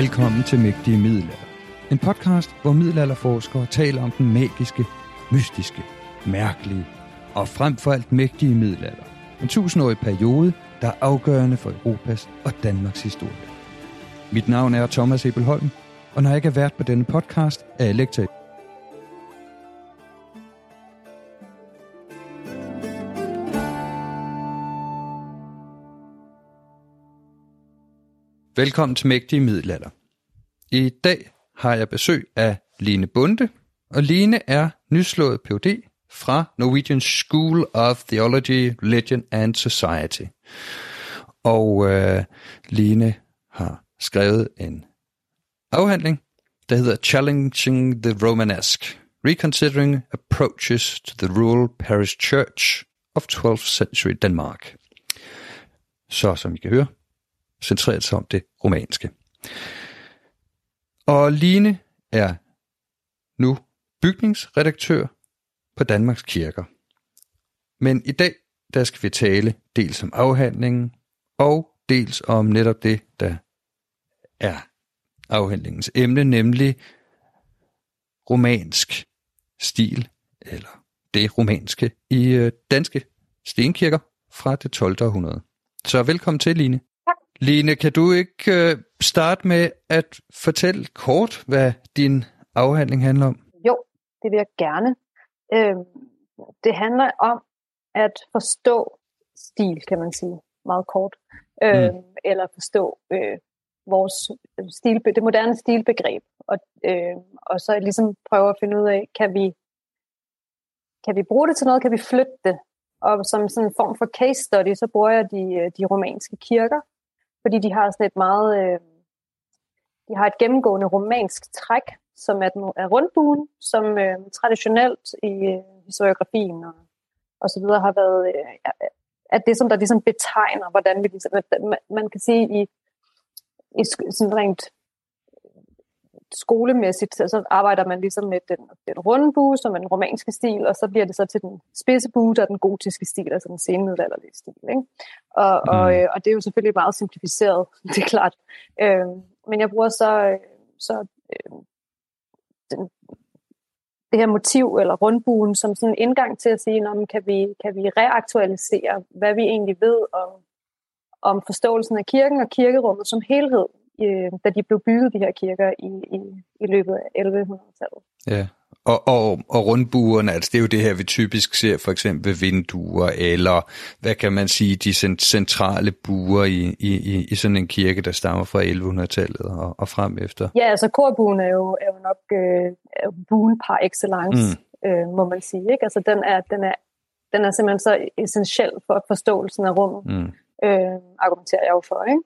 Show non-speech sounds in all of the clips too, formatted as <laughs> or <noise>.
Velkommen til Mægtige Middelalder. En podcast, hvor middelalderforskere taler om den magiske, mystiske, mærkelige og frem for alt mægtige middelalder. En tusindårig periode, der er afgørende for Europas og Danmarks historie. Mit navn er Thomas Ebelholm, og når jeg ikke er vært på denne podcast, er jeg Velkommen til Mægtige Middelalder. I dag har jeg besøg af Line Bunde, og Line er nyslået Ph.D. fra Norwegian School of Theology, Religion and Society. Og øh, Line har skrevet en afhandling, der hedder Challenging the Romanesque, Reconsidering Approaches to the Rural Parish Church of 12th Century Denmark. Så som I kan høre, centreret sig om det romanske. Og Line er nu bygningsredaktør på Danmarks Kirker. Men i dag, der skal vi tale dels om afhandlingen, og dels om netop det, der er afhandlingens emne, nemlig romansk stil, eller det romanske i øh, danske stenkirker fra det 12. århundrede. Så velkommen til, Line. Line, kan du ikke øh, starte med at fortælle kort, hvad din afhandling handler om? Jo, det vil jeg gerne. Øh, det handler om at forstå stil, kan man sige, meget kort. Øh, mm. Eller forstå øh, vores stil, det moderne stilbegreb. Og, øh, og så ligesom prøve at finde ud af, kan vi, kan vi bruge det til noget, kan vi flytte det? Og som sådan en form for case study, så bruger jeg de, øh, de romanske kirker, fordi de har sådan et meget, øh, de har et gennemgående romansk træk, som er, den, er rundbuen, som øh, traditionelt i øh, historiografien og, og så videre har været, øh, at det, som der ligesom betegner, hvordan vi ligesom, man, man kan sige i, i sådan rent skolemæssigt, så arbejder man ligesom med den, den runde bue, som er den romanske stil, og så bliver det så til den spidse bue, der er den gotiske stil, altså den senmiddelalderlige stil. Ikke? Og, mm. og, øh, og det er jo selvfølgelig meget simplificeret, <laughs> det er klart. Øh, men jeg bruger så, så øh, den, det her motiv, eller rundbuen, som sådan en indgang til at sige, om kan vi, kan vi reaktualisere, hvad vi egentlig ved om, om forståelsen af kirken og kirkerummet som helhed, øh, da de blev bygget, de her kirker, i, i, i løbet af 1100-tallet. Ja, og, og, og rundbuerne, altså det er jo det her, vi typisk ser for eksempel vinduer, eller hvad kan man sige, de centrale buer i, i, i sådan en kirke, der stammer fra 1100-tallet og, og frem efter. Ja, altså korbuen er jo, er jo nok øh, buen par excellence, mm. øh, må man sige. Ikke? Altså den er, den, er, den er simpelthen så essentiel for forståelsen af rummet, mm. øh, argumenterer jeg jo for. Ikke?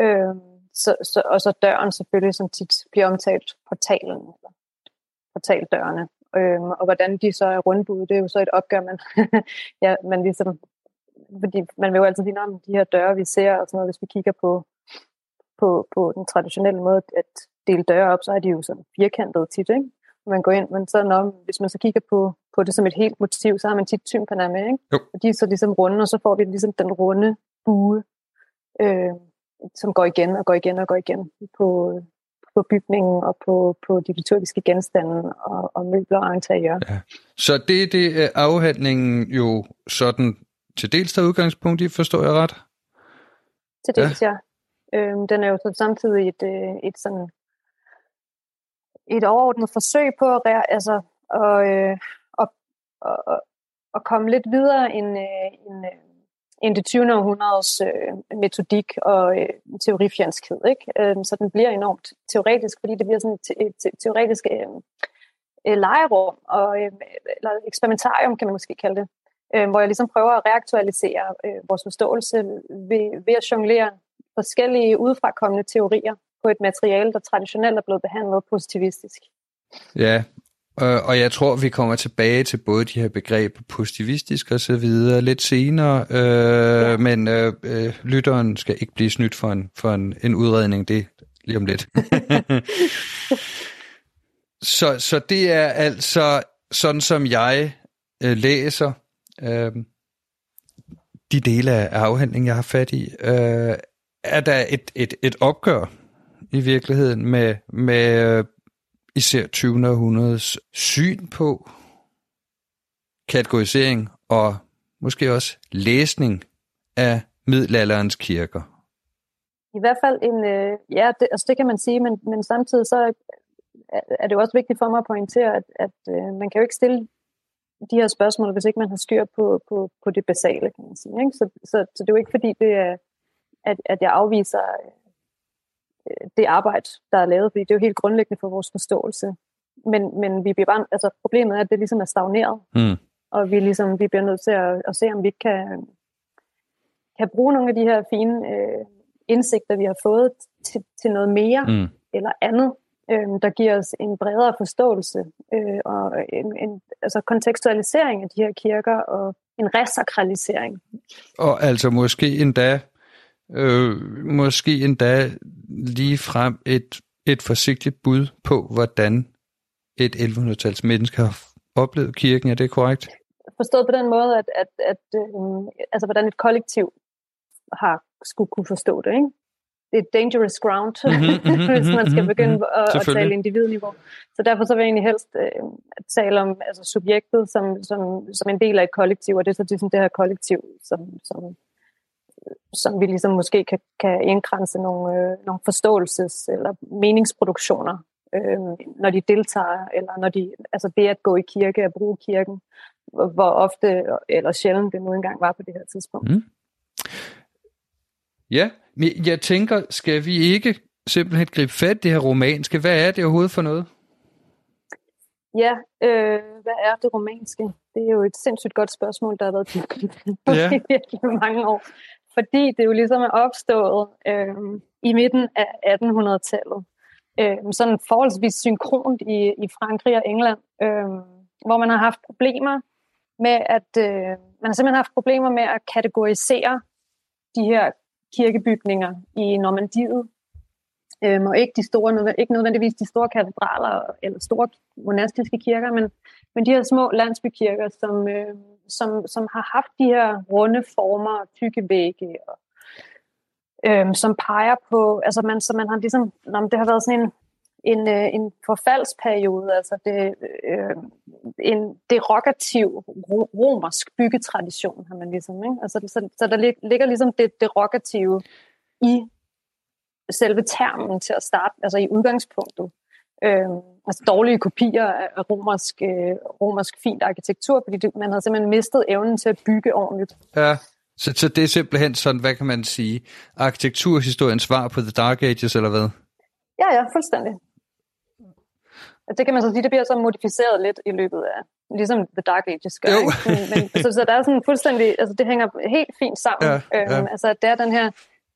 Øh, så, så, og så døren selvfølgelig, som tit bliver omtalt portalen, eller portaldørene. Øhm, og hvordan de så er rundbudet, det er jo så et opgør, man, <laughs> ja, man ligesom fordi man vil jo altid sige, om de her døre, vi ser, og sådan noget, hvis vi kigger på, på, på den traditionelle måde at dele døre op, så er de jo sådan firkantede tit, ikke? man går ind, men så når, hvis man så kigger på, på det som et helt motiv, så har man tit tymperne med, ikke? Jo. Og de er så ligesom runde, og så får vi ligesom den runde bue, øh, som går igen og går igen og går igen på, på bygningen og på, på de liturgiske genstande og, og møbler og interiør. Ja. Så det, det er afhandlingen jo sådan til dels der udgangspunkt i, forstår jeg ret? Til dels, ja. ja. Øhm, den er jo så samtidig et, øh, et sådan et overordnet forsøg på at, altså, at, øh, at, at, at komme lidt videre end, øh, end, øh, end det 20. århundredes øh, metodik og øh, teorifjernskhed. Ikke? Øh, så den bliver enormt teoretisk, fordi det bliver sådan et, teoretisk øh, øh, legerum, og, øh, eller eksperimentarium kan man måske kalde det, øh, hvor jeg ligesom prøver at reaktualisere øh, vores forståelse ved, ved at jonglere forskellige udefrakommende teorier på et materiale, der traditionelt er blevet behandlet positivistisk. Ja, og jeg tror, vi kommer tilbage til både de her begreber positivistisk og så videre lidt senere, øh, ja. men øh, øh, lytteren skal ikke blive snydt for en, for en, en udredning, det lige om lidt. <laughs> så, så det er altså sådan, som jeg øh, læser øh, de dele af afhandlingen, jeg har fat i, øh, er der et, et, et opgør i virkeligheden med, med øh, især 20. århundredes syn på kategorisering og måske også læsning af middelalderens kirker. I hvert fald en, øh, ja, det, altså det kan man sige, men, men samtidig så er det jo også vigtigt for mig at pointere, at, at øh, man kan jo ikke stille de her spørgsmål, hvis ikke man har styr på, på, på det basale, kan man sige. Ikke? Så, så, så det er jo ikke fordi, det er, at, at jeg afviser det arbejde, der er lavet, fordi det er jo helt grundlæggende for vores forståelse. Men, men vi bliver bare, altså problemet er, at det ligesom er stagneret. Mm. Og vi, ligesom, vi bliver nødt til at, at se, om vi kan, kan bruge nogle af de her fine øh, indsigter, vi har fået til, til noget mere mm. eller andet, øh, der giver os en bredere forståelse øh, og en, en altså kontekstualisering af de her kirker og en resakralisering. Og altså måske endda øh, måske endda lige frem et, et forsigtigt bud på, hvordan et 1100-tals menneske har oplevet kirken. Er det korrekt? Forstået på den måde, at, at, at øh, altså, hvordan et kollektiv har skulle kunne forstå det. Ikke? Det er dangerous ground, mm-hmm, <laughs> hvis man skal mhm, begynde mm-hmm, at, at tale individniveau. Så derfor så vil jeg egentlig helst øh, tale om altså, subjektet som, som, som en del af et kollektiv, og det er så ligesom det her kollektiv, som, som som vi ligesom måske kan, kan indkranse nogle, øh, nogle forståelses- eller meningsproduktioner, øh, når de deltager, eller når de, altså det at gå i kirke og bruge kirken, hvor ofte eller sjældent det nu engang var på det her tidspunkt. Mm. Ja, men jeg tænker, skal vi ikke simpelthen gribe fat det her romanske? Hvad er det overhovedet for noget? Ja, øh, hvad er det romanske? Det er jo et sindssygt godt spørgsmål, der har været ja. <laughs> i virkelig mange år fordi det jo ligesom er opstået øh, i midten af 1800-tallet. Øh, sådan forholdsvis synkront i, i Frankrig og England, øh, hvor man har haft problemer med at øh, man har simpelthen haft problemer med at kategorisere de her kirkebygninger i Normandiet. Øh, og ikke, de store, ikke nødvendigvis de store katedraler eller store monastiske kirker, men, men de her små landsbykirker, som, øh, som, som har haft de her runde former og tykke vægge, og, øh, som peger på, altså man, så man har ligesom, når det har været sådan en, en, øh, en forfaldsperiode, altså det, øh, en derogativ romersk byggetradition, har man ligesom, ikke? Altså, så, så der ligger ligesom det derogative i selve termen til at starte, altså i udgangspunktet øh, altså dårlige kopier af romersk, øh, romersk fint arkitektur, fordi det, man havde simpelthen mistet evnen til at bygge ordentligt. Ja, så, så det er simpelthen sådan, hvad kan man sige, arkitekturhistoriens svar på The Dark Ages, eller hvad? Ja, ja, fuldstændig. Altså, det kan man så sige, det bliver så modificeret lidt i løbet af, ligesom The Dark Ages gør. Men, men, så, så der er sådan fuldstændig, altså det hænger helt fint sammen. Ja, ja. Øhm, altså det er den her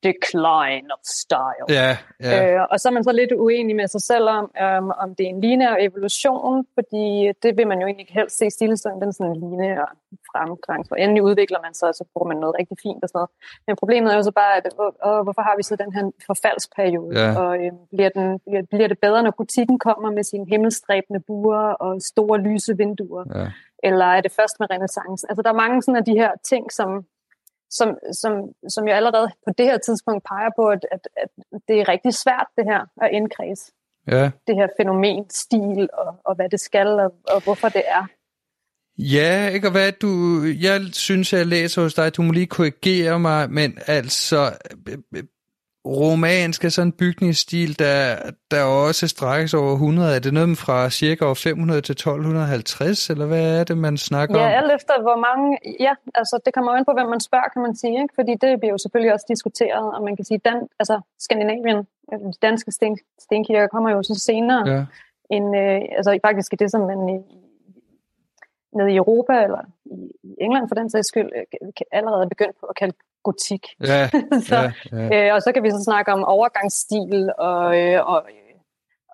decline of style. Ja, ja. Øh, og så er man så lidt uenig med sig selv om, um, om det er en lineær evolution, fordi det vil man jo egentlig ikke helst se stillestand, den sådan en lineær fremgang. For endelig udvikler man sig, og så bruger man noget rigtig fint og sådan noget. Men problemet er jo så bare, at øh, hvorfor har vi så den her forfaldsperiode? Ja. Og øh, bliver, den, bliver, bliver det bedre, når butikken kommer med sine himmelstræbende buer og store lyse vinduer? ja. eller er det først med renaissancen? Altså, der er mange sådan af de her ting, som, som, som, som jo allerede på det her tidspunkt peger på, at, at, at det er rigtig svært, det her, at indkredse ja. det her fænomen, stil, og, og hvad det skal, og, og hvorfor det er. Ja, ikke og hvad du... Jeg synes, jeg læser hos dig, du må lige korrigere mig, men altså... Romansk er sådan en bygningsstil, der, der også strækkes over 100. Er det noget fra cirka år 500 til 1250, eller hvad er det, man snakker Ja, om? alt efter hvor mange... Ja, altså det kommer jo ind på, hvem man spørger, kan man sige. Ikke? Fordi det bliver jo selvfølgelig også diskuteret, og man kan sige, Dan, altså Skandinavien, øh, de danske sten, stenkirker, kommer jo så senere Ja, end... Øh, altså faktisk er det, som man i, nede i Europa, eller i, i England for den sags skyld, øh, allerede er begyndt på at kalde gotik. ja, <laughs> så, ja, ja. Øh, og så kan vi så snakke om overgangsstil og, øh, og,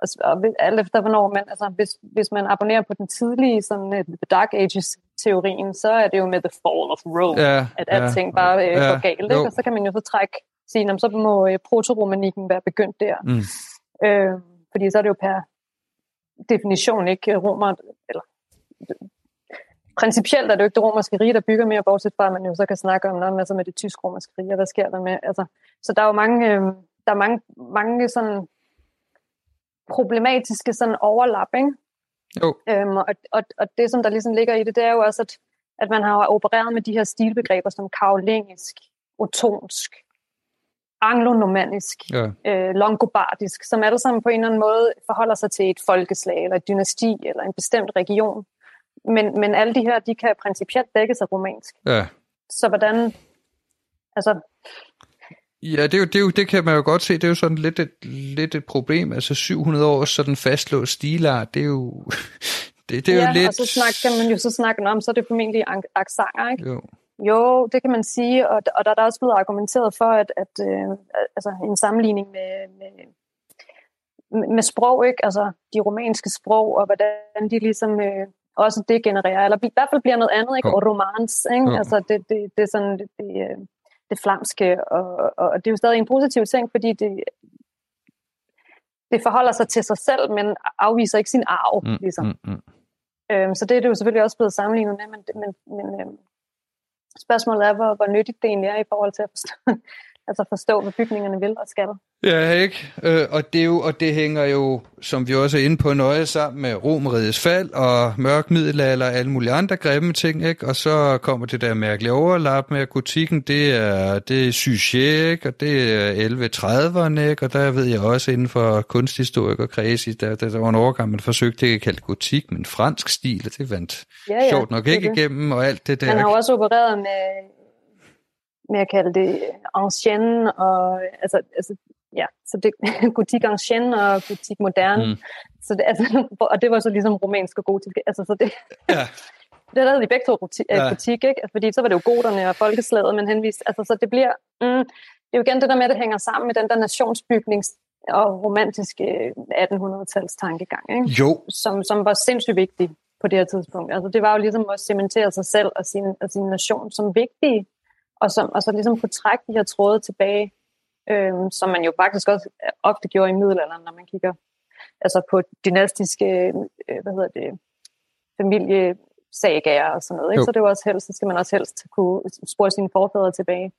og, og alt efter hvornår man, altså hvis, hvis man abonnerer på den tidlige sådan, uh, The Dark Ages-teorien, så er det jo med The Fall of Rome, ja, at alting bare øh, ja, går galt. Ikke? Og så kan man jo så trække, sige, "Nå, så må øh, protoromanikken være begyndt der. Mm. Øh, fordi så er det jo per definition ikke øh, romer, eller principielt er det jo ikke det romerske rige, der bygger mere, bortset fra, at man jo så kan snakke om, noget med, så med det tysk-romerske rige, og hvad sker der med, altså, så der er jo mange, øh, der er mange, mange sådan problematiske sådan overlap, ikke? Jo, Øhm, og, og, og det, som der ligesom ligger i det, det er jo også, at, at man har opereret med de her stilbegreber som karolingisk, otonsk, anglonormandisk, ja, øh, longobardisk, som alle sammen på en eller anden måde forholder sig til et folkeslag, eller et dynasti, eller en bestemt region. Men, men alle de her, de kan principielt dækkes af romansk. ja. Så hvordan, altså, Ja, det, er jo, det, er jo, det kan man jo godt se, det er jo sådan lidt et, lidt et problem. Altså 700 års sådan fastlåst stilart, det er jo, <laughs> det, det er ja, jo lidt... og så snakker, kan man jo så snakke om, så er det formentlig ak- aksanger, ikke? Jo, Jo, det kan man sige, og, og der er der også blevet argumenteret for, at, at øh, altså en sammenligning med, med, med sprog, ikke? altså de romanske sprog, og hvordan de ligesom øh, også degenererer, eller i hvert fald bliver noget andet, ikke? Og romans, ikke? Jo. altså det, det, det er sådan det, det, øh, det flamske, og, og, og det er jo stadig en positiv ting, fordi det, det forholder sig til sig selv, men afviser ikke sin arv, mm, ligesom. mm, mm. Øhm, så det er det jo selvfølgelig også blevet sammenlignet med, men, men, men øhm, spørgsmålet er, hvor, hvor nyttigt det egentlig er i forhold til at forstå, altså forstå hvad bygningerne vil og skal. Ja, ikke? Øh, og, det er jo, og det hænger jo, som vi også er inde på, nøje sammen med Romerigets fald og mørk middelalder og alle mulige andre grimme ting, ikke? Og så kommer det der mærkelige overlap med, at gotikken, det er, det er Suchet, ikke? Og det er 1130'erne, ikke? Og der ved jeg også inden for kunsthistoriker kreds, der, der, der var en overgang, man forsøgte ikke at kalde gotik, men fransk stil, og det vandt Ja, ja, sjovt nok det ikke det. igennem, og alt det der. Han har jo også opereret med, med at kalde det ancienne, og altså, altså ja, så det <laughs> gotik ancienne og gotik moderne. Mm. Så det, altså, <laughs> og det var så ligesom romansk og gotisk. Altså, så det, Ja. <laughs> det havde de begge to gotik, Ja. ja. gotik ikke? Fordi så var det jo goderne og folkeslaget, men henvist. Altså, så det bliver, mm, det er jo igen det der med, at det hænger sammen med den der nationsbygnings og romantiske 1800-tals tankegang, ikke? Jo, Som, som var sindssygt vigtig på det her tidspunkt. Altså, det var jo ligesom at cementere sig selv og sin, og sin nation som vigtige, og, som, og så ligesom kunne trække de her tråde tilbage, øhm, som man jo faktisk også ofte gjorde i middelalderen, når man kigger altså på dynastiske, øh, hvad hedder det, familiesagager og sådan noget. Ikke? Jo. Så det er jo også helst, så skal man også helst kunne spore sine forfædre tilbage.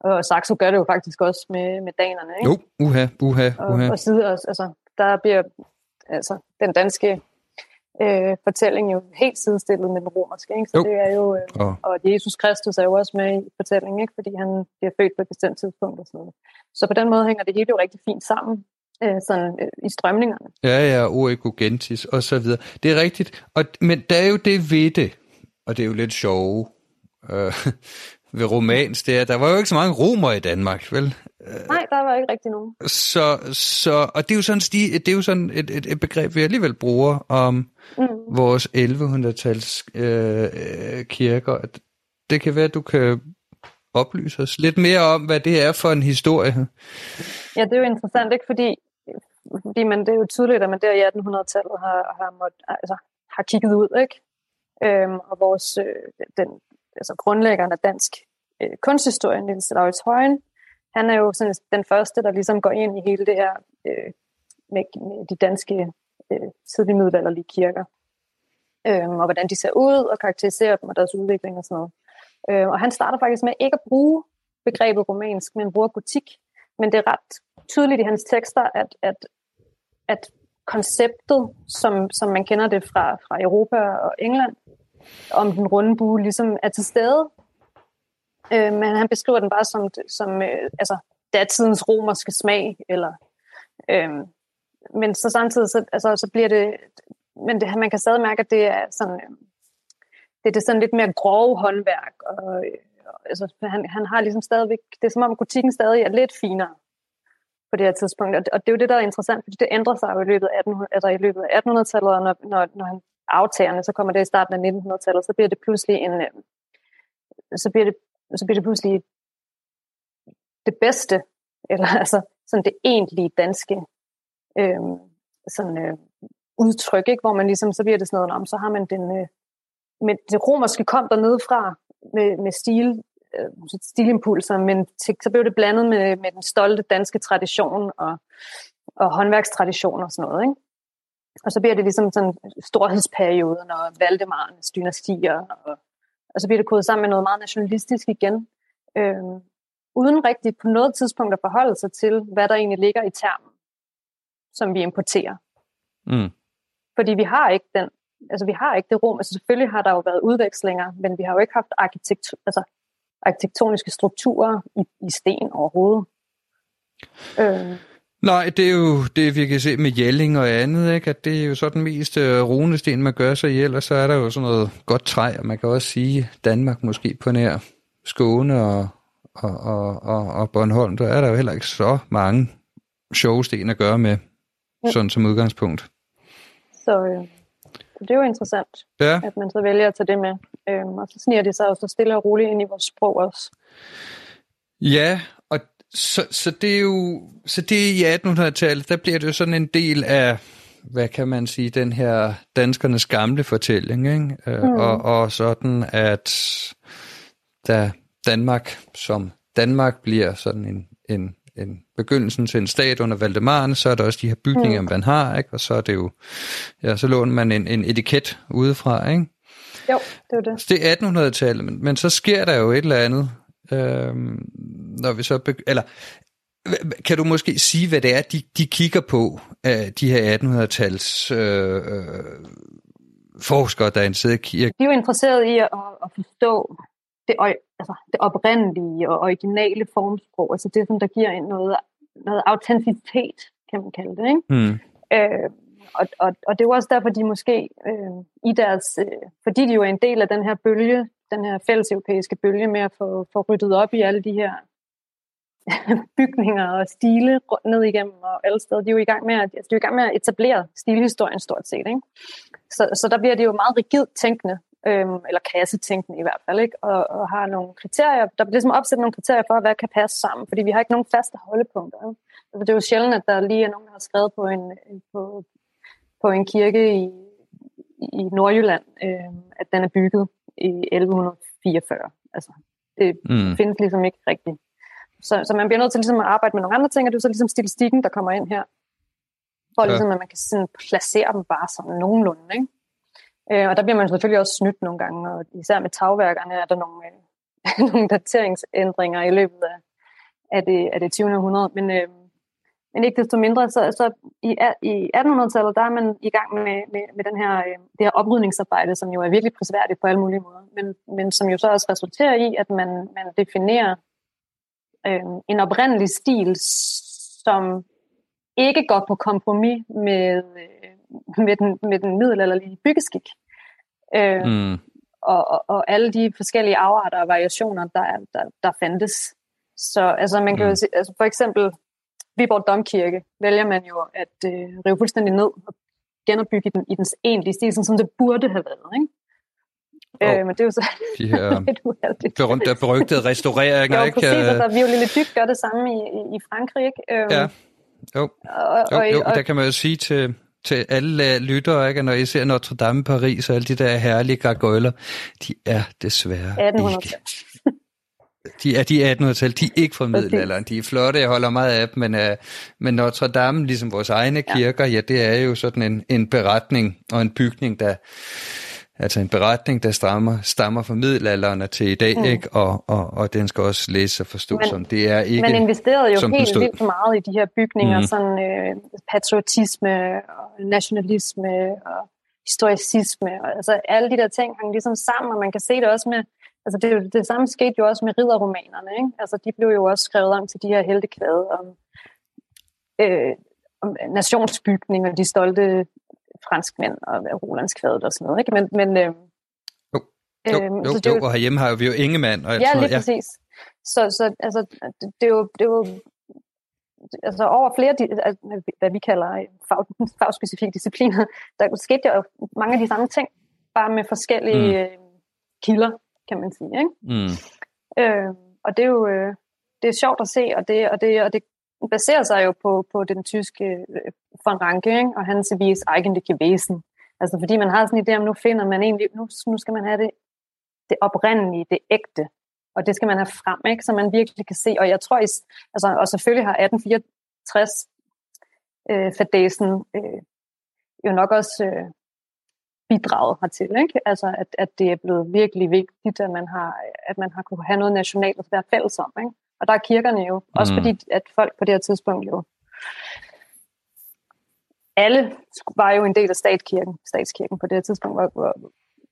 Og Saxo gør det jo faktisk også med, med danerne. Ikke? jo, uha, uha, og, uha. og side også, altså, der bliver altså, den danske øh, fortælling jo helt sidestillet med den romerske. Ikke? Så Jo. det er jo, øh, Og, og Jesus Kristus er jo også med i fortællingen, ikke? fordi han bliver født på et bestemt tidspunkt og sådan noget. Så på den måde hænger det hele jo rigtig fint sammen øh, sådan, øh, i strømningerne. Ja, ja, oekogentis og så videre. Det er rigtigt. Og, men der er jo det ved det, og det er jo lidt sjove øh, <laughs> ved romans, det er, der var jo ikke så mange romer i Danmark, vel? Nej, der var ikke rigtig nogen. Så, så, og det er jo sådan, sti, det er jo sådan et, et, et begreb, vi alligevel bruger om Mm. vores 1100-tals øh, øh, kirker. Det kan være, at du kan oplyse os lidt mere om, hvad det er for en historie? Ja, det er jo interessant, ikke? Fordi, fordi man, det er jo tydeligt, at man der i 1800-tallet har, har, måtte, altså, har kigget ud, ikke? Øhm, og vores, øh, den, altså grundlæggeren af dansk øh, kunsthistorie, Niels Lauritz Højen, han er jo sådan den første, der ligesom går ind i hele det her øh, med, med de danske øh, tidlige middelalderlige kirker. Øh, og hvordan de ser ud, og karakteriserer dem og deres udvikling og sådan noget. Øh, og han starter faktisk med ikke at bruge begrebet romansk, men bruger gotik. Men det er ret tydeligt i hans tekster, at, at, at konceptet, som, som man kender det fra, fra Europa og England, om den runde bue, ligesom er til stede. Øh, men han beskriver den bare som, som øh, altså, datidens romerske smag, eller øh, men så samtidig så, altså, så bliver det, men det, man kan stadig mærke, at det er sådan, øh, det, er det sådan lidt mere grove håndværk, og, øh, altså, han, han har ligesom stadigvæk, det er som om gotikken stadig er lidt finere på det her tidspunkt, og det, og det er jo det, der er interessant, fordi det ændrer sig jo i løbet af, 1800, altså i løbet af 1800-tallet, og når, når, når han aftagerne, så kommer det i starten af 1900-tallet, så bliver det pludselig en, øh, så bliver det, så bliver det pludselig det bedste, eller <laughs> altså sådan det egentlige danske øh, sådan, øh, udtryk, ikke? hvor man ligesom, så bliver det sådan noget om, så har man den, øh, med det romerske kom dernede fra med, med stil, øh, stilimpulser, men til, så blev det blandet med, med den stolte danske tradition og, og håndværkstradition og sådan noget. Ikke? Og så bliver det ligesom sådan storhedsperioden og Valdemarens dynastier, og, og så bliver det kodet sammen med noget meget nationalistisk igen, øh, uden rigtigt på noget tidspunkt at forholde sig til, hvad der egentlig ligger i termen, som vi importerer. Mm. Fordi vi har ikke den, altså vi har ikke det rum, altså selvfølgelig har der jo været udvekslinger, men vi har jo ikke haft arkitekt, altså arkitektoniske strukturer i, i sten overhovedet. Øh. Nej, det er jo det, vi kan se med Jelling og andet, ikke? at det er jo så den mest øh, runesten, man gør sig ihjel, og så er der jo sådan noget godt træ, og man kan også sige Danmark måske på nær Skåne og, og, og, og, og Bornholm, der er der jo heller ikke så mange sjove sten at gøre med, ja. sådan som udgangspunkt. Så øh, det er jo interessant, ja. at man så vælger at tage det med. Øhm, og så sniger det sig også stille og roligt ind i vores sprog også. Ja, så, så det er jo så det i 1800-tallet, der bliver det jo sådan en del af, hvad kan man sige, den her danskernes gamle fortælling, ikke? Øh, mm. og, og sådan, at da Danmark som Danmark bliver sådan en, en, en begyndelsen til en stat under Valdemaren, så er der også de her bygninger, mm. man har, ikke? og så er det jo, ja, så låner man en, en etiket udefra, ikke? Jo, det er det. det er 1800-tallet, men, men så sker der jo et eller andet, øhm, når vi så, begy- eller kan du måske sige, hvad det er, de, de kigger på, af de her 1800-tals øh, øh, forskere, der er interesseret i kirke? De er jo interesseret i at, at forstå det, altså, det oprindelige og originale formsprog, altså det, som der giver en noget, noget autenticitet, kan man kalde det. Ikke? Mm. Øh, og, og, og det er jo også derfor, de måske øh, i deres, øh, fordi de jo er en del af den her bølge, den her fælles europæiske bølge med at få, få ryddet op i alle de her <laughs> bygninger og stile ned igennem og alle steder. De er jo i gang med at, altså, de er i gang med at etablere stilhistorien stort set. Ikke? Så, så der bliver det jo meget rigidt tænkende, øhm, eller kassetænkende i hvert fald, ikke? Og, og har nogle kriterier. Der bliver ligesom opsat nogle kriterier for, hvad kan passe sammen, fordi vi har ikke nogen faste holdepunkter. Ikke? Altså, det er jo sjældent, at der lige er nogen, der har skrevet på en, på, på en kirke i, i Nordjylland, øh, at den er bygget i 1144. Altså, det mm. findes ligesom ikke rigtigt. Så, så man bliver nødt til ligesom at arbejde med nogle andre ting, og det er så ligesom statistikken, der kommer ind her. For ja. ligesom, at man kan sådan placere dem bare sådan nogenlunde. Ikke? Øh, og der bliver man selvfølgelig også snydt nogle gange, og især med tagværkerne er der nogle, øh, <laughs> nogle dateringsændringer i løbet af, af, det, af det 20. århundrede. Men, øh, men ikke desto mindre, så, så i, i 1800-tallet, der er man i gang med, med, med den her, øh, det her oprydningsarbejde, som jo er virkelig prisværdigt på alle mulige måder, men, men som jo så også resulterer i, at man, man definerer øh, en oprindelig stil, som ikke går på kompromis med, øh, med, den, med den middelalderlige byggeskik. Øh, mm. og, og, og alle de forskellige afarter og variationer, der, der, der fandtes. Så altså, man kan mm. jo sige, altså, for eksempel Viborg Domkirke vælger man jo at øh, rive fuldstændig ned og genopbygge den i dens egentlige stil, sådan som det burde have været. Ikke? øh, men det er jo så <laughs> de her lidt uheldigt. berømte og berygtede restaureringer, <laughs> jo, ikke? præcis, Øh, altså Violette Dyk gør det samme i, i, Frankrig, ikke? Øhm, Ja, jo. og, Jo, og, jo, og, der kan man jo sige til, til alle lyttere, ikke? når I ser Notre Dame i Paris og alle de der herlige gargoyler, de er desværre 1800 ikke. De er, de er 1800-tal, de er ikke fra middelalderen. De er flotte, jeg holder meget af dem, men, uh, men Notre Dame, ligesom vores egne kirker, ja, det er jo sådan en, en beretning og en bygning, der altså en beretning, der stammer, stammer fra middelalderen til i dag, mm. ikke? Og, og, og den skal også læses og forstås Men- som. Det er ikke, man investerede jo som helt vildt meget i de her bygninger, mm. sådan øh, patriotisme og nationalisme og historicisme. Og, altså alle de der ting hang ligesom sammen, og man kan se det også med, altså det, det samme skete jo også med ridderromanerne, ikke? Altså de blev jo også skrevet om til de her heltekvæde om, øh, om nationsbygning og de stolte franskmænd og Rolandskvadet og sådan noget, ikke? Men, men øh, Jo. Jo, øhm, jo, så det jo, jo- og herhjemme har vi jo Ingemann og Ja, lige noget. præcis. Så, så altså, det, det, er jo, det er jo altså over flere, hvad vi kalder fag, <laughs> fagspecifikke discipliner, der skete jo mange af de samme ting, bare med forskellige Mm. mm. øh, kilder, kan man sige. Ikke? Mm. Øh, og det er jo øh, det er sjovt at se, og det, og det, og det baserer sig jo på, på den tyske øh, von Ranke ikke? og hans vis eigentliche Wesen. Altså fordi man har sådan en idé om, nu finder man egentlig, nu, nu skal man have det, det oprindelige, det ægte, og det skal man have frem, ikke? så man virkelig kan se. Og jeg tror, is- altså, og selvfølgelig har 1864 øh, fadesen øh, jo nok også øh, bidraget hertil, ikke? Altså, at, at det er blevet virkelig vigtigt, at man har, at man har kunne have noget nationalt at være fælles om, ikke? Og der er kirkerne jo, også Mm. fordi, at folk på det her tidspunkt jo, alle var jo en del af statskirken, statskirken på det her tidspunkt, hvor, hvor,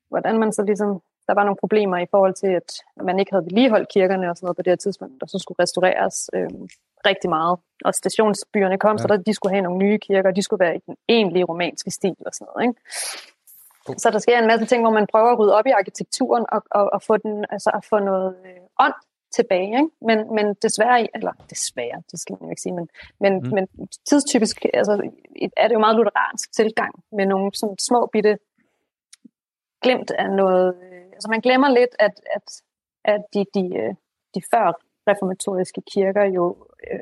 hvordan man så ligesom, der var nogle problemer i forhold til, at man ikke havde vedligeholdt kirkerne og sådan noget på det her tidspunkt, og så skulle restaureres øh, rigtig meget. Og stationsbyerne kom, ja. så der, de skulle have nogle nye kirker, de skulle være i den egentlige romanske stil og sådan noget, ikke? Så der sker en masse ting, hvor man prøver at rydde op i arkitekturen og, og, og få, den, altså at få noget øh, ånd tilbage. Ikke? Men, men desværre, eller desværre, det skal man jo ikke sige, men, men, mm. men tidstypisk altså, er det jo meget lutheransk tilgang med nogle sådan små bitte glemt af noget. Øh, altså man glemmer lidt, at, at, at de, de, øh, de før reformatoriske kirker jo øh,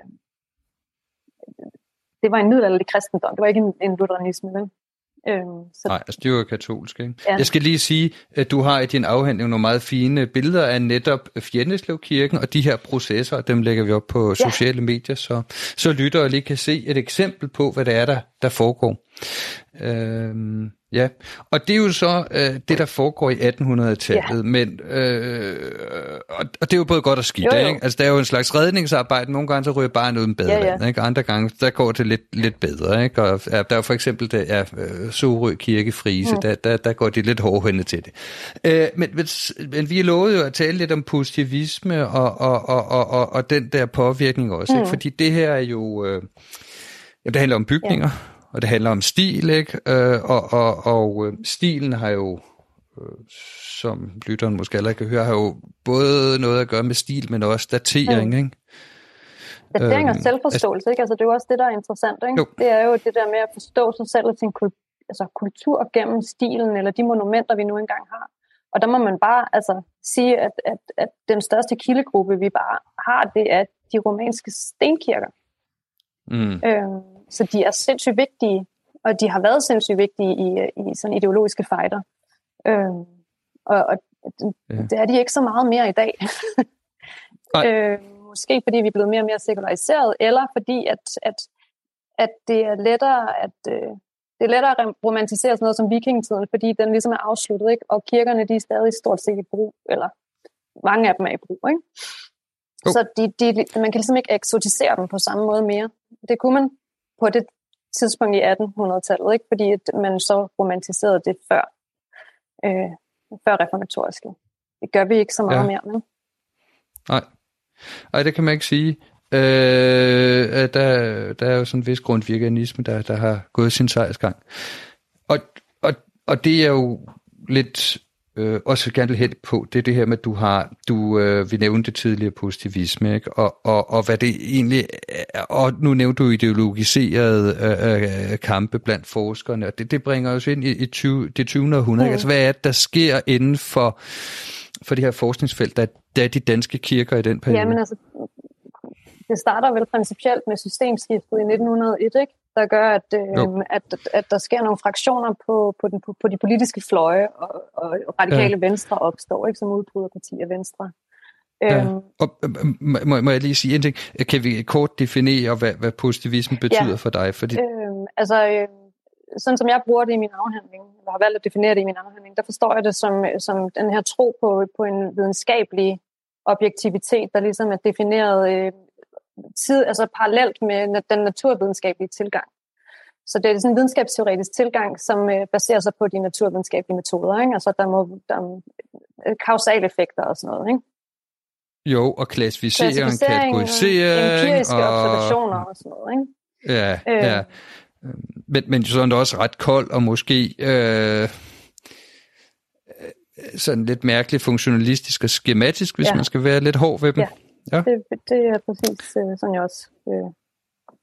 det var en middelalderlig kristendom, det var ikke en, en lutheranisme, vel? Øhm, så Nej, altså det var katolsk, ikke? Ja. Jeg skal lige sige, at du har i din afhandling nogle meget fine billeder af netop Fjendeslevkirken, og de her processer, dem lægger vi op på Ja. sociale medier, så, så lyttere lige kan se et eksempel på, hvad det er, der, der foregår. Øhm, ja, og det er jo så øh, det, der foregår i 1800-tallet, Ja. men øh, og, og det er jo både godt og skidt, Jo, jo. ikke? Altså der er jo en slags redningsarbejde, nogle gange så ryger bare uden badeland, Ja, ja. ikke? Andre gange, der går det lidt, lidt bedre, ikke? Og ja, der er jo for eksempel det, ja, øh, Sorø Kirke Frise, mm. der, der, der går de lidt hårdhændet til det. Øh, men, men, men vi lovede jo at tale lidt om positivisme og, og, og, og, og, og den der påvirkning også, mm. ikke? Fordi det her er jo, øh, det handler om bygninger, ja. Og det handler om stil, ikke? Øh, og og, og øh, stilen har jo øh, som lytteren måske allerede kan høre, har jo både noget at gøre med stil, men også datering, mm. ikke? Datering og Øhm, selvforståelse, ikke? Altså, det er jo også det, der er interessant, ikke? Jo. Det er jo det der med at forstå sig selv og sin kul- altså, kultur gennem stilen, eller de monumenter, vi nu engang har. Og der må man bare altså, sige, at, at, at den største kildegruppe, vi bare har, det er de romanske stenkirker. Mm. Øhm, så de er sindssygt vigtige, og de har været sindssygt vigtige i, i sådan ideologiske fighter. Øhm, og og det, Ja. det er de ikke så meget mere i dag. <laughs> Øh, måske fordi vi er blevet mere og mere sekulariseret, eller fordi at, at, at det er lettere at øh, det er lettere at romantisere sådan noget som vikingetiden, fordi den ligesom er afsluttet, ikke? og kirkerne de er stadig stort set i brug, eller mange af dem er i brug. Ikke? Jo. Så de, de, man kan ligesom ikke eksotisere dem på samme måde mere. Det kunne man på det tidspunkt i 1800-tallet, ikke? fordi at man så romantiserede det før, øh, før reformatoriske. Det gør vi ikke så meget Ja. mere nu. Nej. Ej, det kan man ikke sige. Øh, øh, der, der er jo sådan en vis grundvirkanisme, der, der har gået sin sejrsgang. Og, og, og det er jo lidt øh, også gerne vil hen på, det er det her med, at du har, du, øh, vi nævnte tidligere positivisme, ikke? Og, og, og hvad det egentlig er, og nu nævnte du ideologiserede øh, øh, kampe blandt forskerne, og det, det bringer os ind i, i 20, det 20. århundrede. Mm. Altså, hvad er det, der sker inden for, for det her forskningsfelt, der, der er de danske kirker i den periode? Jamen altså, det starter vel principielt med systemskiftet i 1901, ikke? Der gør, at, øh, at, at der sker nogle fraktioner på, på, den, på, på de politiske fløje, og, og radikale ja. venstre opstår, ikke som udbryderparti af venstre. Ja. Øhm, og, må, må jeg lige sige en ting? Kan vi kort definere, hvad, hvad positivisme betyder ja. for dig? Fordi... Øhm, altså, øh, sådan som jeg bruger det i min afhandling, eller har valgt at definere det i min afhandling, der forstår jeg det som, som den her tro på, på en videnskabelig objektivitet, der ligesom er defineret øh, tid, altså parallelt med den naturvidenskabelige tilgang. Så det er sådan en videnskabsteoretisk tilgang, som øh, baserer sig på de naturvidenskabelige metoder. Ikke? Altså der må der er øh, kausale effekter og sådan noget. Ikke? Jo, og klassificering, klassificering kategorisering. Empiriske og... observationer og sådan noget. Ikke? Ja, øh, ja. Men, men sådan også ret kold og måske øh, sådan lidt mærkeligt funktionalistisk og skematisk, hvis ja. man skal være lidt hård ved dem. Ja. Ja. Det, det er præcis øh, sådan, jeg også øh,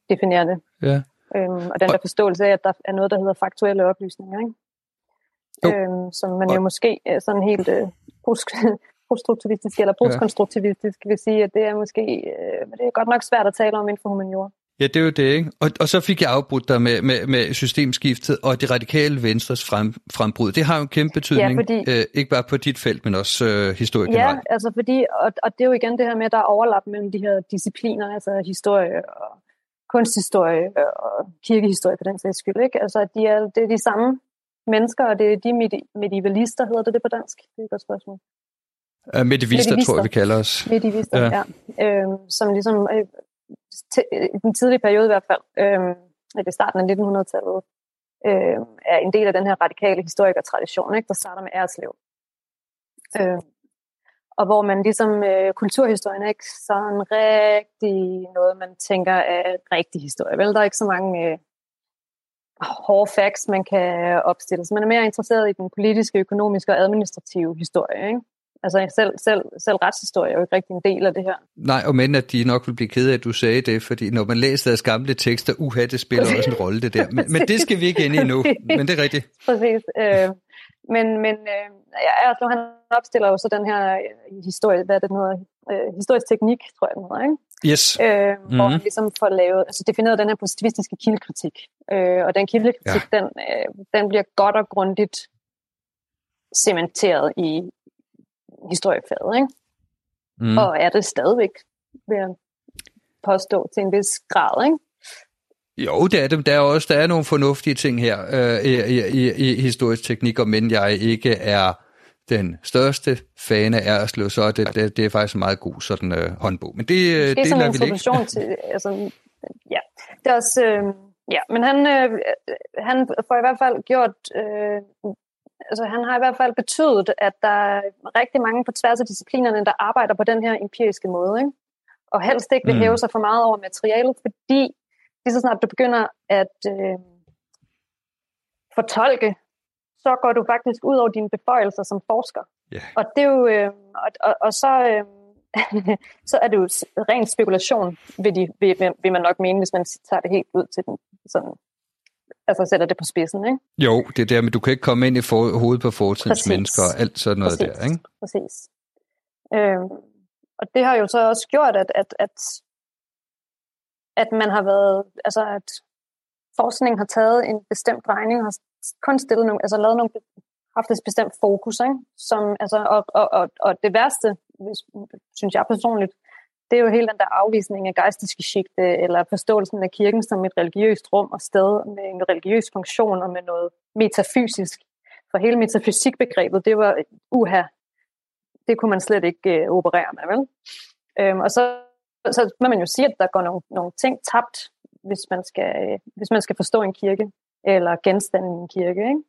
definerer det. Ja. Øhm, og den der forståelse af, at der er noget, der hedder faktuelle oplysninger, ikke? Øhm, som man jo måske er sådan helt øh, <laughs> poststruktivistisk eller postkonstruktivistisk vil sige, at det er måske øh, det er godt nok svært at tale om inden for humaniora. Ja, det er jo det, ikke? Og, og så fik jeg afbrudt dig med, med, med systemskiftet og det radikale venstres frem, frembrud. Det har jo en kæmpe betydning, ja, fordi, øh, ikke bare på dit felt, men også øh, historie Ja, altså fordi, og, og det er jo igen det her med, at der er overlap mellem de her discipliner, altså historie og kunsthistorie og kirkehistorie for den sags skyld. Ikke? Altså, de er, det er de samme mennesker, og det er de medievalister, hedder det det på dansk? Det er et godt spørgsmål. Uh, medivister, medivister, tror jeg, vi kalder os. Medivister, ja. ja. Øhm, som ligesom øh, Øh, i den tidlige periode i hvert fald, øh, i starten af 1900-tallet, øh, er en del af den her radikale historikertradition, ikke, der starter med Æreslev. Øh, og hvor man ligesom, øh, kulturhistorien er ikke sådan rigtig noget, man tænker er rigtig historie. Vel, der er ikke så mange øh, hårde facts, man kan opstille. Så man er mere interesseret i den politiske, økonomiske og administrative historie. Ikke? Altså selv, selv, selv retshistorie er jo ikke rigtig en del af det her. Nej, og men at de nok vil blive ked af, at du sagde det, fordi når man læser deres gamle tekster, uha, det spiller også en rolle det der. Men, men det skal vi ikke ind i nu, <laughs> men det er rigtigt. Præcis. Øh, men men øh, ja, altså, han opstiller jo så den her øh, historie, hvad det hedder, øh, historisk teknik, tror jeg den hedder, ikke? Yes. Øh, mm-hmm. Hvor han ligesom får lavet, altså defineret den her positivistiske kildekritik. Øh, og den kildekritik, ja. den, øh, den bliver godt og grundigt cementeret i, historiefaget, ikke? Mm. Og er det stadigvæk, vil jeg påstå, til en vis grad, ikke? Jo, det er det. Der er også der er nogle fornuftige ting her øh, i, i, i historisk teknik, og men jeg ikke er den største fan af Erslev, så det, det, det er faktisk en meget god sådan øh, håndbog. Men det, det, det er sådan en ikke. til, altså, ja, det er også, øh, ja, men han, øh, han får i hvert fald gjort øh, altså, han har i hvert fald betydet, at der er rigtig mange på tværs af disciplinerne, der arbejder på den her empiriske måde. Ikke? Og helst ikke vil mm. hæve sig for meget over materialet, fordi lige så snart du begynder at øh, fortolke, så går du faktisk ud over dine beføjelser som forsker. Yeah. Og det er jo, øh, og, og, og så, øh, <laughs> så er det jo ren spekulation, vil, de, vil, vil man nok mene, hvis man tager det helt ud til den sådan altså sætter det på spidsen, ikke? Jo, det er der, men du kan ikke komme ind i for, hovedet på fortidens mennesker og alt sådan noget Præcis. der, ikke? Præcis. Øhm, og det har jo så også gjort, at, at, at, at man har været, altså at forskningen har taget en bestemt drejning, har kun stillet nogle, altså lavet nogle, haft et bestemt fokus, ikke? Som, altså, og, og, og, og det værste, hvis, synes jeg personligt, det er jo hele den der afvisning af geistiske skikte, eller forståelsen af kirken som et religiøst rum og sted med en religiøs funktion og med noget metafysisk. For hele metafysikbegrebet, det var uha, det kunne man slet ikke øh, operere med, vel? Øhm, og så, så må man jo sige, at der går nogle, nogle ting tabt, hvis man, skal, øh, hvis man skal forstå en kirke, eller genstande i en kirke, ikke?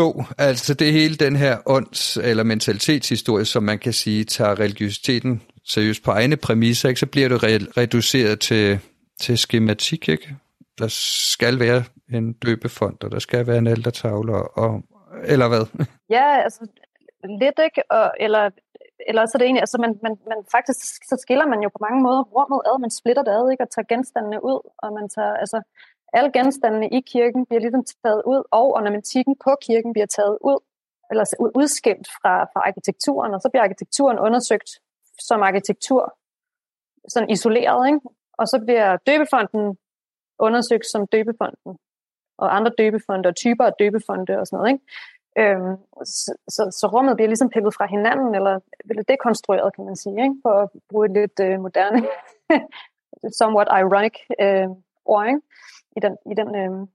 Jo, altså det hele den her ånds- eller mentalitetshistorie, som man kan sige, tager religiøsiteten seriøst på egne præmisser, ikke, så bliver det re- reduceret til, til skematik. Ikke? Der skal være en døbefond, og der skal være en altertavle, og eller hvad? <laughs> Ja, altså lidt, ikke? Og, eller, eller så er det egentlig, altså man, man, man faktisk, så skiller man jo på mange måder rummet ad, man splitter det ad, ikke? Og tager genstandene ud, og man tager, altså alle genstandene i kirken bliver ligesom taget ud, og ornamentikken på kirken bliver taget ud, eller altså, udskilt fra, fra arkitekturen, og så bliver arkitekturen undersøgt som arkitektur, sådan isoleret, ikke? og så bliver døbefonden undersøgt som døbefonden, og andre døbefonde og typer af døbefonde og sådan noget. Ikke? Øhm, så, så, så rummet bliver ligesom pillet fra hinanden, eller dekonstrueret, kan man sige, ikke? for at bruge et lidt øh, moderne, <laughs> somewhat ironic øh, ord, ikke? i den, i den øh,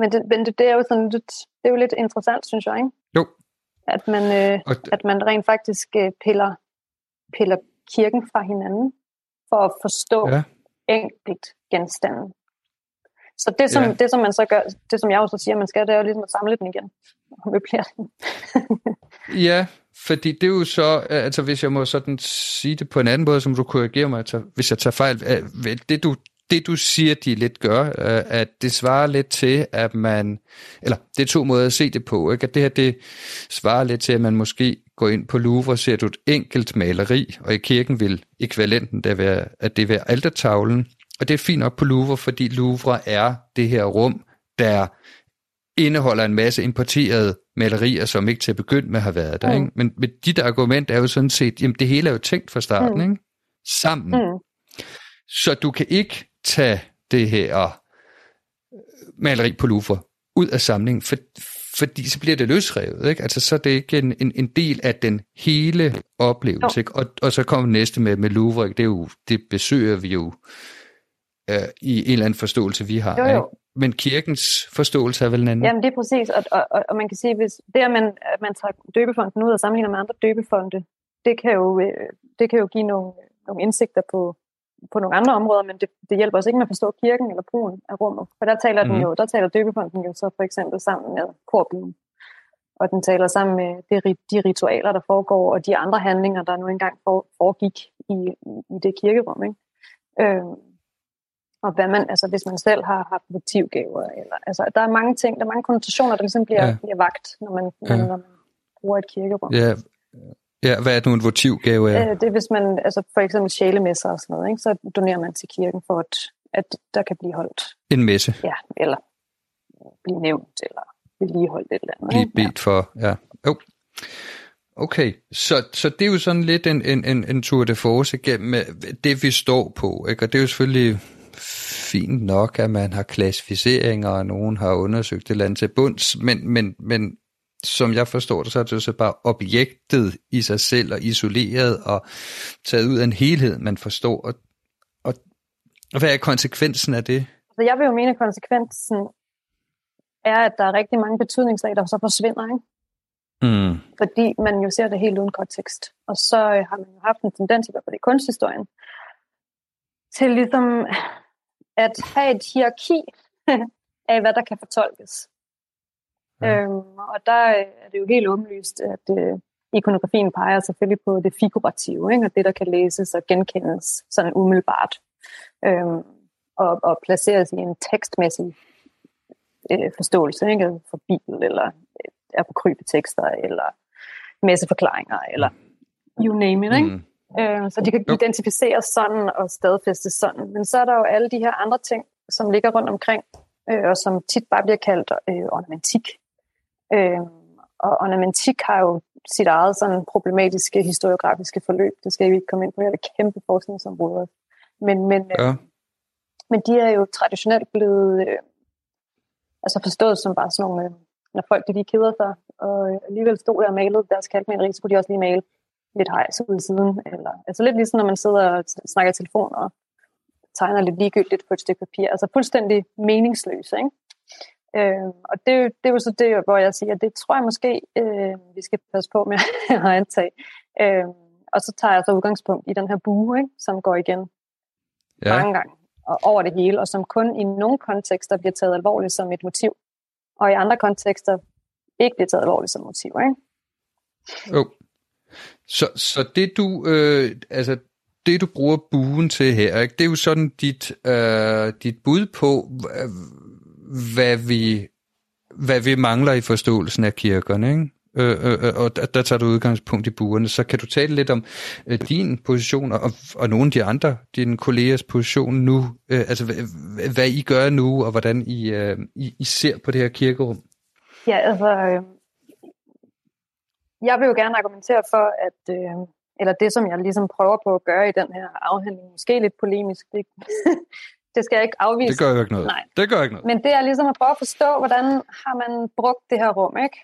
men, det, men det, det, er jo sådan lidt, det er jo lidt interessant, synes jeg, ikke? Jo. At man, øh, det... at man rent faktisk øh, piller, piller kirken fra hinanden, for at forstå ja. enkelt genstanden. Så det som, ja. det, som man så gør, det som jeg også siger, man skal, det er jo ligesom at samle den igen, og <laughs> møblere den. <laughs> ja, fordi det er jo så, altså hvis jeg må sådan sige det på en anden måde, som du korrigerer mig, altså, hvis jeg tager fejl, det du det du siger, de lidt gør, øh, at det svarer lidt til, at man, eller det er to måder at se det på, ikke? at det her det svarer lidt til, at man måske går ind på Louvre og ser du et enkelt maleri, og i kirken vil ekvivalenten der være, at det være altertavlen, og det er fint nok på Louvre, fordi Louvre er det her rum, der indeholder en masse importerede malerier, som ikke til at begynde med har været der. Mm. Ikke? Men, men dit argument er jo sådan set, jamen det hele er jo tænkt fra starten, mm. ikke? sammen. Mm. Så du kan ikke tage det her øh, maleri på Louvre ud af samlingen, for, fordi så bliver det løsrevet, ikke? Altså så er det ikke en, en, en del af den hele oplevelse, ikke? Og, og så kommer næste med, med Louvre, ikke? Det, er jo, det besøger vi jo øh, i en eller anden forståelse, vi har, jo, jo. Ikke? Men kirkens forståelse er vel en anden? Jamen det er præcis, og, og, og, og man kan sige, hvis det at man, at man tager døbefonden ud og sammenligner med andre døbefonde, det kan jo, øh, det kan jo give nogle, nogle indsigter på, på nogle andre områder, men det, det hjælper os ikke med at forstå kirken eller brugen af rummet. For der taler mm. den mhm. jo, der taler døbefonden jo så for eksempel sammen med korbuen. Og den taler sammen med det, de ritualer, der foregår, og de andre handlinger, der nu engang for, foregik i, i, i det kirkerum. Ikke? Øhm, og hvad man, altså hvis man selv har haft motivgaver, eller, altså der er mange ting, der er mange konnotationer, der ligesom bliver, ja. bliver vagt, når man, ja. når man bruger et kirkerum. Ja, Ja, hvad er det nu en votivgave er? Øh, det er, hvis man, altså for eksempel sjælemesser og sådan noget, ikke? så donerer man til kirken for, at, at der kan blive holdt. En messe? Ja, eller blive nævnt, eller vedligeholdt et eller andet. Blive bedt ja. for, ja. Jo. Okay, så, så det er jo sådan lidt en, en, en, en tour de force gennem det, vi står på, ikke? og det er jo selvfølgelig fint nok, at man har klassificeringer, og nogen har undersøgt det andet til bunds, men, men, men som jeg forstår det, så er det så bare objektet i sig selv og isoleret og taget ud af en helhed, man forstår. Og, og, og hvad er konsekvensen af det? Altså, jeg vil jo mene, at konsekvensen er, at der er rigtig mange betydningslag, der så forsvinder. Ikke? Mm. Fordi man jo ser det helt uden kontekst. Og så øh, har man jo haft en tendens, i hvert fald i kunsthistorien, til ligesom at have et hierarki <laughs> af, hvad der kan fortolkes. Ja. Øhm, og der er det jo helt åbenlyst, at øh, ikonografien peger selvfølgelig på det figurative, ikke? og det, der kan læses og genkendes sådan umiddelbart, øhm, og, og placeres i en tekstmæssig øh, forståelse ikke? for Bibel, eller øh, apokryfe tekster, eller messeforklaringer, eller you name it. Ikke? Mm. Øh, så de kan identificeres sådan og stadfæstes sådan. Men så er der jo alle de her andre ting, som ligger rundt omkring, øh, og som tit bare bliver kaldt øh, ornamentik. Øh, og ornamentik har jo sit eget sådan problematiske historiografiske forløb. Det skal vi ikke komme ind på. Det er kæmpe forskningsområde. Men, men, øh, ja. øh, men de er jo traditionelt blevet øh, altså forstået som bare sådan nogle, øh, når folk de lige keder sig, og alligevel stod der og malede deres kalkmaleri, så kunne de også lige male lidt hejs ud siden. Eller, altså lidt ligesom når man sidder og snakker i telefon og tegner lidt ligegyldigt på et stykke papir. Altså fuldstændig meningsløs, ikke? Øh, og det, det er jo så det, hvor jeg siger, at det tror jeg måske, øh, vi skal passe på med <laughs> at antage. Øh, og så tager jeg så udgangspunkt i den her bue, ikke, som går igen ja. mange gange og over det hele, og som kun i nogle kontekster bliver taget alvorligt som et motiv, og i andre kontekster ikke bliver taget alvorligt som motiv. Ikke? Jo. Så, så det du, øh, altså det du bruger buen til her, ikke, det er jo sådan dit, øh, dit bud på, hvad vi hvad vi mangler i forståelsen af kirkerne, ikke? Øh, øh, øh og der, der tager du udgangspunkt i buerne. Så kan du tale lidt om øh, din position og, og nogle af de andre, dine kollegers position nu, øh, altså hvad, hvad I gør nu, og hvordan I, øh, I, I ser på det her kirkerum? Ja, altså, øh, jeg vil jo gerne argumentere for, at, øh, eller det som jeg ligesom prøver på at gøre i den her afhandling, måske lidt polemisk, det, <laughs> det skal jeg ikke afvise. Det gør jo ikke noget. Nej. Det gør ikke noget. Men det er ligesom at prøve at forstå, hvordan har man brugt det her rum, ikke?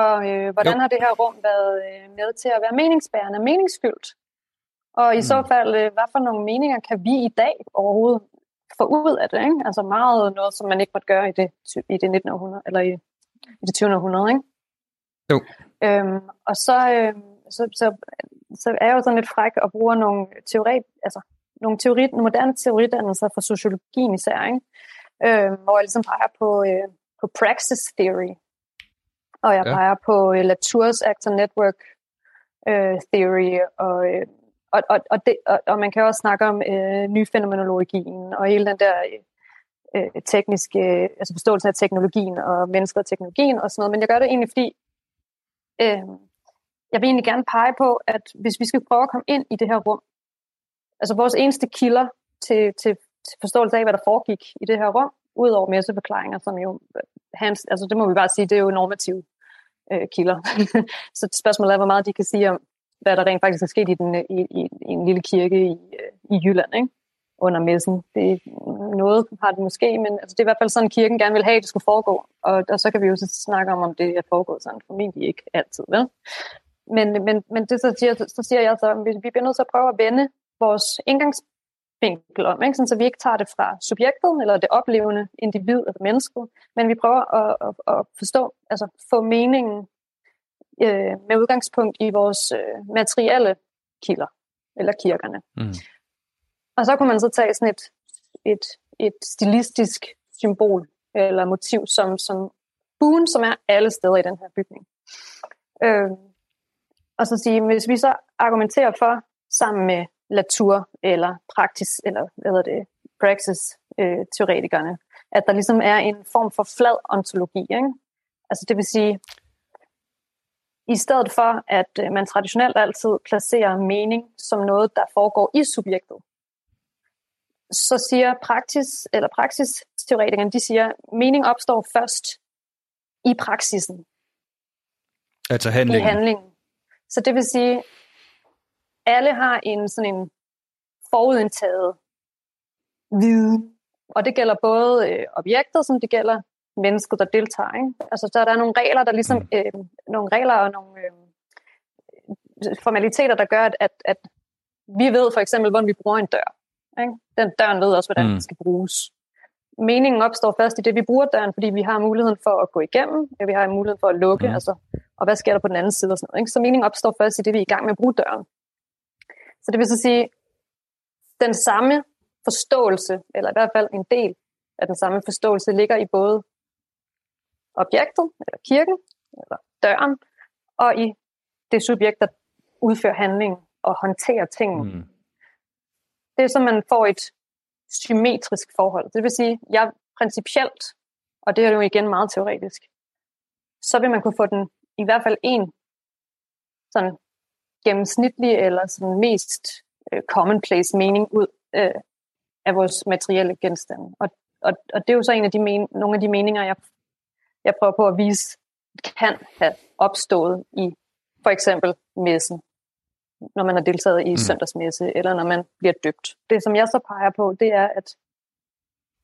Og øh, hvordan jo. har det her rum været øh, med til at være meningsbærende, meningsfyldt? Og i mm. så fald, øh, hvad for nogle meninger kan vi i dag overhovedet få ud af det? Ikke? Altså meget noget, som man ikke måtte gøre i det, i det 19. århundrede, eller i, i det 20. århundrede, ikke? Jo. Øhm, og så, øh, så, så, så er jeg jo sådan lidt fræk og bruger nogle teori, altså nogle teori, moderne teoridannelser fra sociologien især, ikke? Øh, hvor jeg ligesom peger på, øh, på praxis theory, og jeg ja. peger på øh, Latour's Actor Network øh, Theory, og, øh, og, og, og, det, og, og man kan også snakke om øh, nyfænomenologien, og hele den der øh, tekniske, altså forståelsen af teknologien, og mennesket og teknologien og sådan noget, men jeg gør det egentlig, fordi øh, jeg vil egentlig gerne pege på, at hvis vi skal prøve at komme ind i det her rum, altså vores eneste kilder til, til, til forståelse af, hvad der foregik i det her rum, udover messeforklaringer, som jo, øh, hans, altså det må vi bare sige, det er jo normative øh, kilder. <laughs> så spørgsmålet er, hvor meget de kan sige om, hvad der rent faktisk er sket i, den, øh, i, i, i en lille kirke i, øh, i Jylland, ikke? under messen. Det er noget har det måske, men altså, det er i hvert fald sådan, kirken gerne vil have, at det skulle foregå. Og, og så kan vi jo så snakke om, om det er foregået sådan. Formentlig ikke altid, vel? Men, men, men det så siger, så siger jeg så, at vi bliver nødt til at prøve at vende vores indgangsvinkel om, ikke? Sådan, så vi ikke tager det fra subjektet, eller det oplevende individ eller mennesket, men vi prøver at, at, at forstå, altså få meningen øh, med udgangspunkt i vores øh, materielle kilder, eller kirkerne. Mm. Og så kunne man så tage sådan et, et, et stilistisk symbol eller motiv som, som buen, som er alle steder i den her bygning. Øh, og så sige, hvis vi så argumenterer for, sammen med Latour eller praktis, eller hvad hedder det, praxis øh, teoretikerne, at der ligesom er en form for flad ontologi. Ikke? Altså det vil sige, i stedet for, at øh, man traditionelt altid placerer mening som noget, der foregår i subjektet, så siger praksis, eller praksisteoretikerne, de siger, at mening opstår først i praksisen. Altså handlingen. I handlingen. Så det vil sige, alle har en sådan en forudindtaget viden. Og det gælder både øh, objektet, som det gælder mennesket, der deltager. Ikke? Altså, der, der er nogle regler, der ligesom, mm. øh, nogle regler og nogle øh, formaliteter, der gør, at, at, at vi ved for eksempel, hvordan vi bruger en dør. Ikke? Den døren ved også, hvordan mm. den skal bruges. Meningen opstår først i det, vi bruger døren, fordi vi har muligheden for at gå igennem, vi har muligheden for at lukke, mm. altså, og hvad sker der på den anden side og sådan noget. Ikke? Så meningen opstår først i det, vi er i gang med at bruge døren. Så det vil så sige, den samme forståelse, eller i hvert fald en del af den samme forståelse, ligger i både objektet, eller kirken, eller døren, og i det subjekt, der udfører handlingen og håndterer tingene. Mm. Det er så, man får et symmetrisk forhold. Det vil sige, jeg principielt, og det er jo igen meget teoretisk, så vil man kunne få den i hvert fald en sådan gennemsnitlig eller sådan mest øh, commonplace mening ud øh, af vores materielle genstande. Og, og, og det er jo så en af de men, nogle af de meninger, jeg, jeg prøver på at vise, kan have opstået i for eksempel messen, når man har deltaget i mm. søndagsmesse, eller når man bliver døbt. Det, som jeg så peger på, det er, at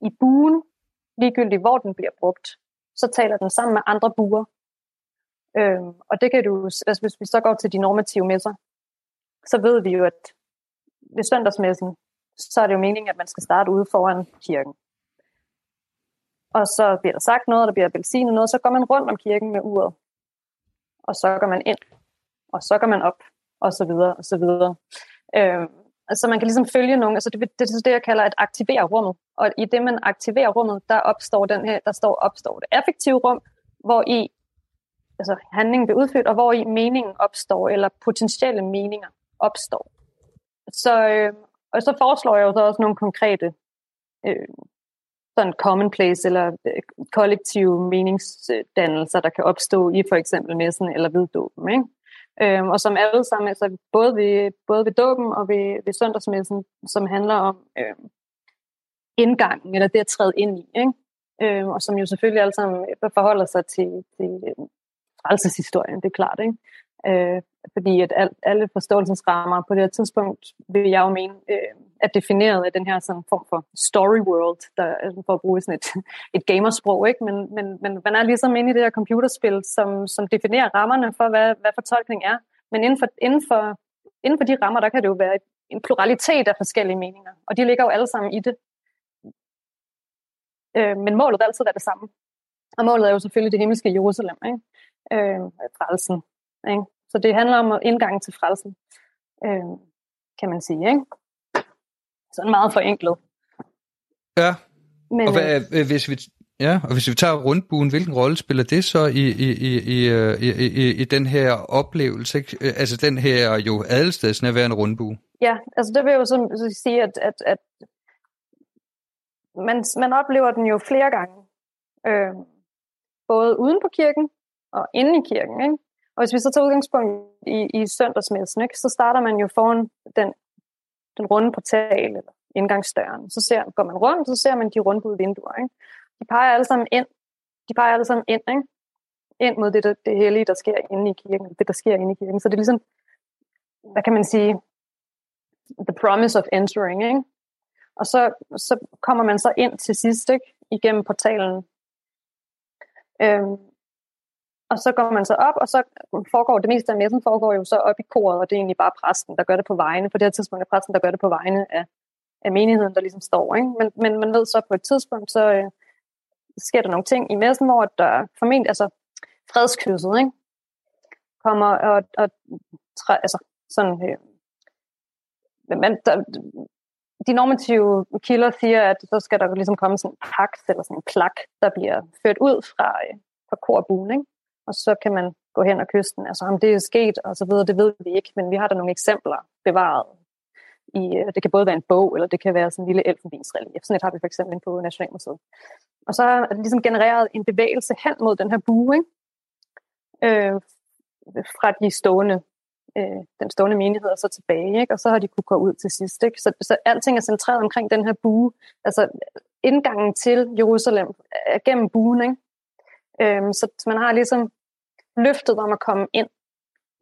i buen, ligegyldigt hvor den bliver brugt, så taler den sammen med andre buer. Øhm, og det kan du, altså hvis vi så går til de normative messer, så ved vi jo, at ved søndagsmessen, så er det jo meningen, at man skal starte ude foran kirken. Og så bliver der sagt noget, der bliver velsignet noget, så går man rundt om kirken med uret. Og så går man ind, og så går man op, og så videre, og så videre. Øhm, så man kan ligesom følge nogen, altså det, det, det er det, jeg kalder at aktivere rummet. Og i det, man aktiverer rummet, der opstår den her, der står opstår det affektive rum, hvor i altså handlingen bliver udført, og hvor i meningen opstår, eller potentielle meninger opstår. Så, øh, og så foreslår jeg jo så også nogle konkrete øh, sådan commonplace eller øh, kollektive meningsdannelser, der kan opstå i for eksempel messen eller ved dåben. Ikke? Øhm, og som alle sammen, altså både ved, både ved dåben og ved, ved søndagsmessen, som handler om øhm, indgangen, eller det at træde ind i, ikke? Øhm, og som jo selvfølgelig alle sammen forholder sig til, til øhm, frelseshistorien, det er klart. Ikke? Øh, fordi at al, alle forståelsesrammer på det her tidspunkt, vil jeg jo mene, øh, er defineret af den her sådan form for story world, der altså, for at bruge sådan et, <laughs> et gamersprog, ikke? Men, men, men man er ligesom inde i det her computerspil, som, som definerer rammerne for, hvad, hvad fortolkning er. Men inden for, inden, for, inden for de rammer, der kan det jo være en pluralitet af forskellige meninger, og de ligger jo alle sammen i det. Øh, men målet vil altid være det samme. Og målet er jo selvfølgelig det himmelske Jerusalem, ikke? Øh, frelsen. Ikke? Så det handler om indgang til frelsen, øh, kan man sige. Ikke? Sådan meget forenklet. Ja, Men, og hvad, øh, hvis vi, ja, og hvis vi tager rundbuen, hvilken rolle spiller det så i, i, i, i, i, i, i den her oplevelse? Ikke? Altså den her jo adelsstedsnærværende rundbue. Ja, altså det vil jo så, så sige, at, at, at man, man oplever den jo flere gange. Øh, både uden på kirken og inde i kirken. Ikke? Og hvis vi så tager udgangspunkt i, i søndagsmessen, ikke, så starter man jo foran den, den runde portal, eller indgangsdøren. Så ser, går man rundt, så ser man de rundbude vinduer. Ikke? De peger alle sammen ind. De peger alle sammen ind, ikke? ind mod det, det, det hellige, der sker inde i kirken, det, der sker inde i kirken. Så det er ligesom, hvad kan man sige, the promise of entering, ikke? Og så, så kommer man så ind til sidst, ikke? Igennem portalen. Øhm, og så går man så op, og så foregår det meste af messen foregår jo så op i koret, og det er egentlig bare præsten, der gør det på vegne. På det her tidspunkt er præsten, der gør det på vegne af, af menigheden, der ligesom står. Ikke? Men, men man ved så på et tidspunkt, så øh, sker der nogle ting i messen, hvor der formentlig, altså fredskysset, ikke? kommer og, og træ, altså sådan, øh, man, der, de normative kilder siger, at så skal der ligesom komme sådan en pagt, eller sådan en plak, der bliver ført ud fra, øh, fra korbuen, ikke? Og så kan man gå hen og kysten. Altså om det er sket og så videre, det ved vi ikke, men vi har der nogle eksempler bevaret. I, øh, det kan både være en bog, eller det kan være sådan en lille elfenbensrelief. Sådan et har vi for eksempel på Nationalmuseet. Og så er det ligesom genereret en bevægelse hen mod den her bue, ikke? Øh, fra de stående, øh, den stående menighed og så tilbage, ikke? og så har de kunne gå ud til sidst. Ikke? Så, så alting er centreret omkring den her bue. Altså indgangen til Jerusalem er gennem buen, ikke? Øhm, så man har ligesom løftet om at komme ind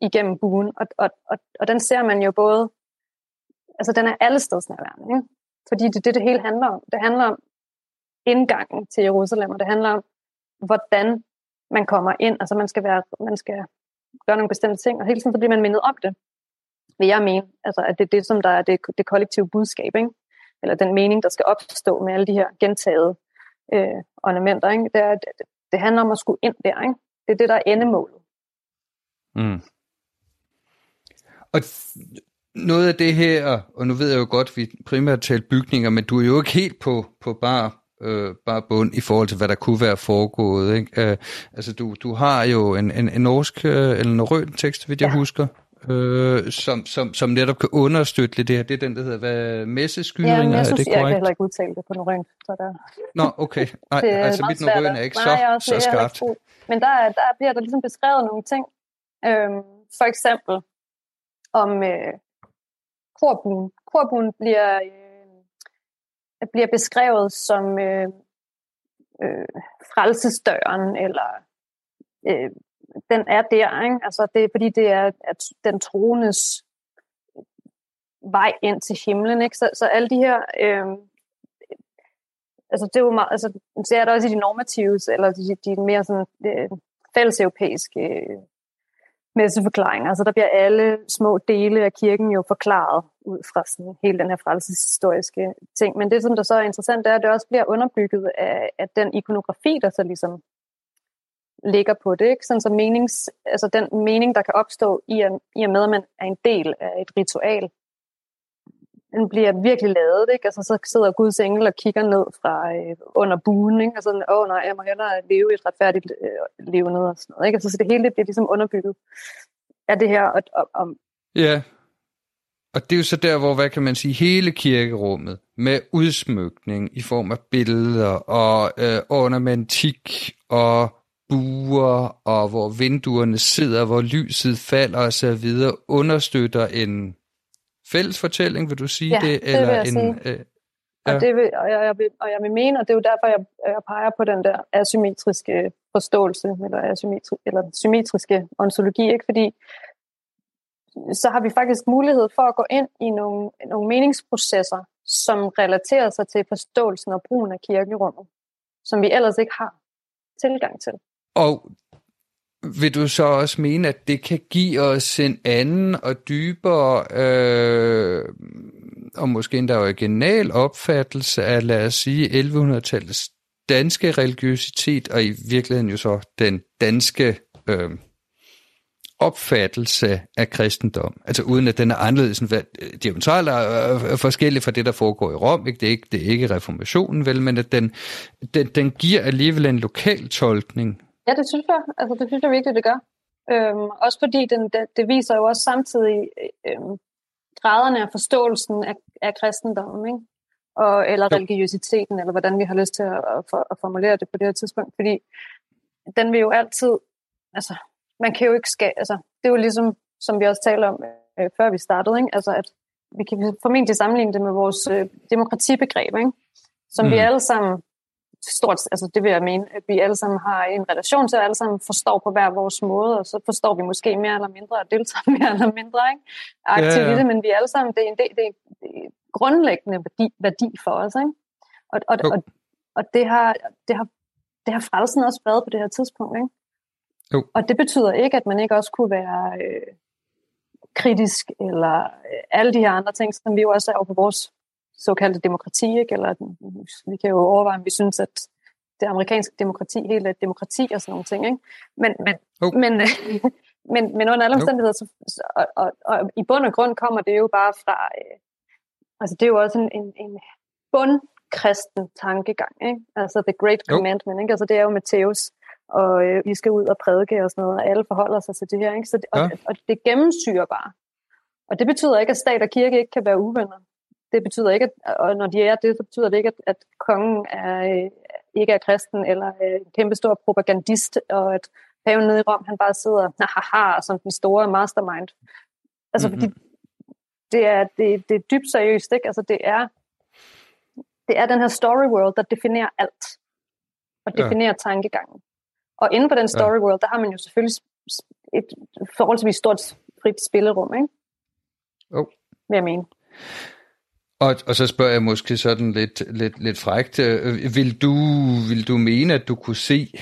igennem buen, og, og, og, og den ser man jo både, altså den er alle steds nærværende, ikke? fordi det er det, det hele handler om. Det handler om indgangen til Jerusalem, og det handler om, hvordan man kommer ind, altså man skal, være, man skal gøre nogle bestemte ting, og hele tiden så bliver man mindet om det, vil jeg mene, altså at det er det, som der er det, det kollektive budskab, ikke? eller den mening, der skal opstå med alle de her gentagede øh, ornamenter, ikke? det er, det, det handler om at skulle ind der. Ikke? Det er det, der er endemålet. Mm. Og noget af det her, og nu ved jeg jo godt, at vi primært taler bygninger, men du er jo ikke helt på, på bare øh, bare bund i forhold til, hvad der kunne være foregået. Ikke? Øh, altså, du, du har jo en, en, en norsk øh, eller en rød tekst, hvis ja. jeg husker, øh, som, som, som netop kan understøtte lidt det her. Det er den, der hedder hvad, messeskyringer, ja, jeg synes, er det korrekt? jeg kan heller ikke udtale det på norrøn. Så der... Nå, okay. <laughs> Nej, det altså mit norrøn er ikke Nej, så, så skarpt. Men der, der bliver der ligesom beskrevet nogle ting. Øhm, for eksempel om øh, korbuen. Korbuen bliver, øh, bliver beskrevet som øh, øh, frelsesdøren, eller øh, den er der. Ikke? Altså, det er fordi, det er at den troendes vej ind til himlen. Ikke? Så, så alle de her... Øh, altså, det er jo meget, altså, så er der også i de normative, eller de, de mere sådan, øh, fælles europæiske øh, messeforklaringer. Altså, der bliver alle små dele af kirken jo forklaret ud fra sådan, hele den her frelseshistoriske ting. Men det, som der så er interessant, det er, at det også bliver underbygget af, af den ikonografi, der så ligesom ligger på det. Ikke? Sådan så menings, altså den mening, der kan opstå i, at, i og med, at man er en del af et ritual, den bliver virkelig lavet. Ikke? Altså, så sidder Guds engel og kigger ned fra øh, under buen, ikke? og sådan, åh nej, jeg må hellere leve et retfærdigt øh, liv ned og sådan noget. Ikke? Altså, så det hele det bliver ligesom underbygget af det her. Og, og, om. ja. og det er jo så der, hvor, hvad kan man sige, hele kirkerummet med udsmykning i form af billeder og øh, ornamentik og buer, og hvor vinduerne sidder, hvor lyset falder og så videre, understøtter en fælles fortælling, vil du sige ja, det? det eller vil jeg en, sige. Øh, ja. og, det vil, og, jeg, jeg vil, og jeg vil mene, og det er jo derfor, jeg, jeg peger på den der asymmetriske forståelse, eller, asymmetri, eller symmetriske ontologi, ikke? fordi så har vi faktisk mulighed for at gå ind i nogle, nogle meningsprocesser, som relaterer sig til forståelsen og brugen af kirkerummet, som vi ellers ikke har tilgang til. Og vil du så også mene, at det kan give os en anden og dybere, øh, og måske endda original opfattelse af, lad os sige, 1100-tallets danske religiøsitet, og i virkeligheden jo så den danske øh, opfattelse af kristendom. Altså uden at den er anderledes end øh, diametralt er øh, forskellig fra det, der foregår i Rom. Ikke? Det, er ikke, det er ikke reformationen, vel, men at den, den, den giver alligevel en lokal tolkning Ja, det synes jeg. Altså, det synes jeg virkelig, det gør. Øhm, også fordi den, det, det viser jo også samtidig øhm, graderne af forståelsen af, af kristendommen, ikke? Og, eller jo. religiøsiteten, eller hvordan vi har lyst til at, at, at formulere det på det her tidspunkt. Fordi den vil jo altid, altså, man kan jo ikke skabe, altså, det er jo ligesom, som vi også talte om, øh, før vi startede, ikke? Altså, at vi kan formentlig sammenligne det med vores øh, demokratibegreb, ikke? Som mm. vi alle sammen stort, altså det vil jeg mene, at vi alle sammen har en relation til, at alle sammen forstår på hver vores måde, og så forstår vi måske mere eller mindre, og deltager <laughs> mere eller mindre ikke? aktivt ja, ja. det, men vi alle sammen, det er en del, det er, det grundlæggende værdi, værdi for os. Ikke? Og, og, og, og det, har, det, har, det har frelsen også været på det her tidspunkt. Ikke? Jo. Og det betyder ikke, at man ikke også kunne være øh, kritisk, eller øh, alle de her andre ting, som vi jo også er på vores såkaldte demokrati, ikke? eller vi kan jo overveje, om vi synes, at det amerikanske demokrati helt er et demokrati og sådan nogle ting. Ikke? Men, men, oh. men, <laughs> men, men under alle omstændigheder, så, og, og, og i bund og grund kommer det jo bare fra, øh, altså det er jo også en, en, en bundkristen tankegang, ikke? altså the great commandment, ikke? altså det er jo Matthæus, og øh, vi skal ud og prædike og sådan noget, og alle forholder sig til det her, ikke? Så det, ja. og, og det gennemsyrer bare. Og det betyder ikke, at stat og kirke ikke kan være uvenner det betyder ikke, at, og når de er det, så betyder det ikke, at, at kongen er, øh, ikke er kristen, eller øh, en kæmpe stor propagandist, og at paven nede i Rom, han bare sidder, haha, som den store mastermind. Altså, mm-hmm. fordi det er, det, det er dybt seriøst, ikke? Altså, det er, det er den her story world, der definerer alt, og definerer ja. tankegangen. Og inden for den story ja. world, der har man jo selvfølgelig et forholdsvis stort frit spillerum, ikke? Jo. Oh. Vil jeg mene. Og, og så spørger jeg måske sådan lidt, lidt, lidt frægt, øh, vil du, vil du mene, at du kunne se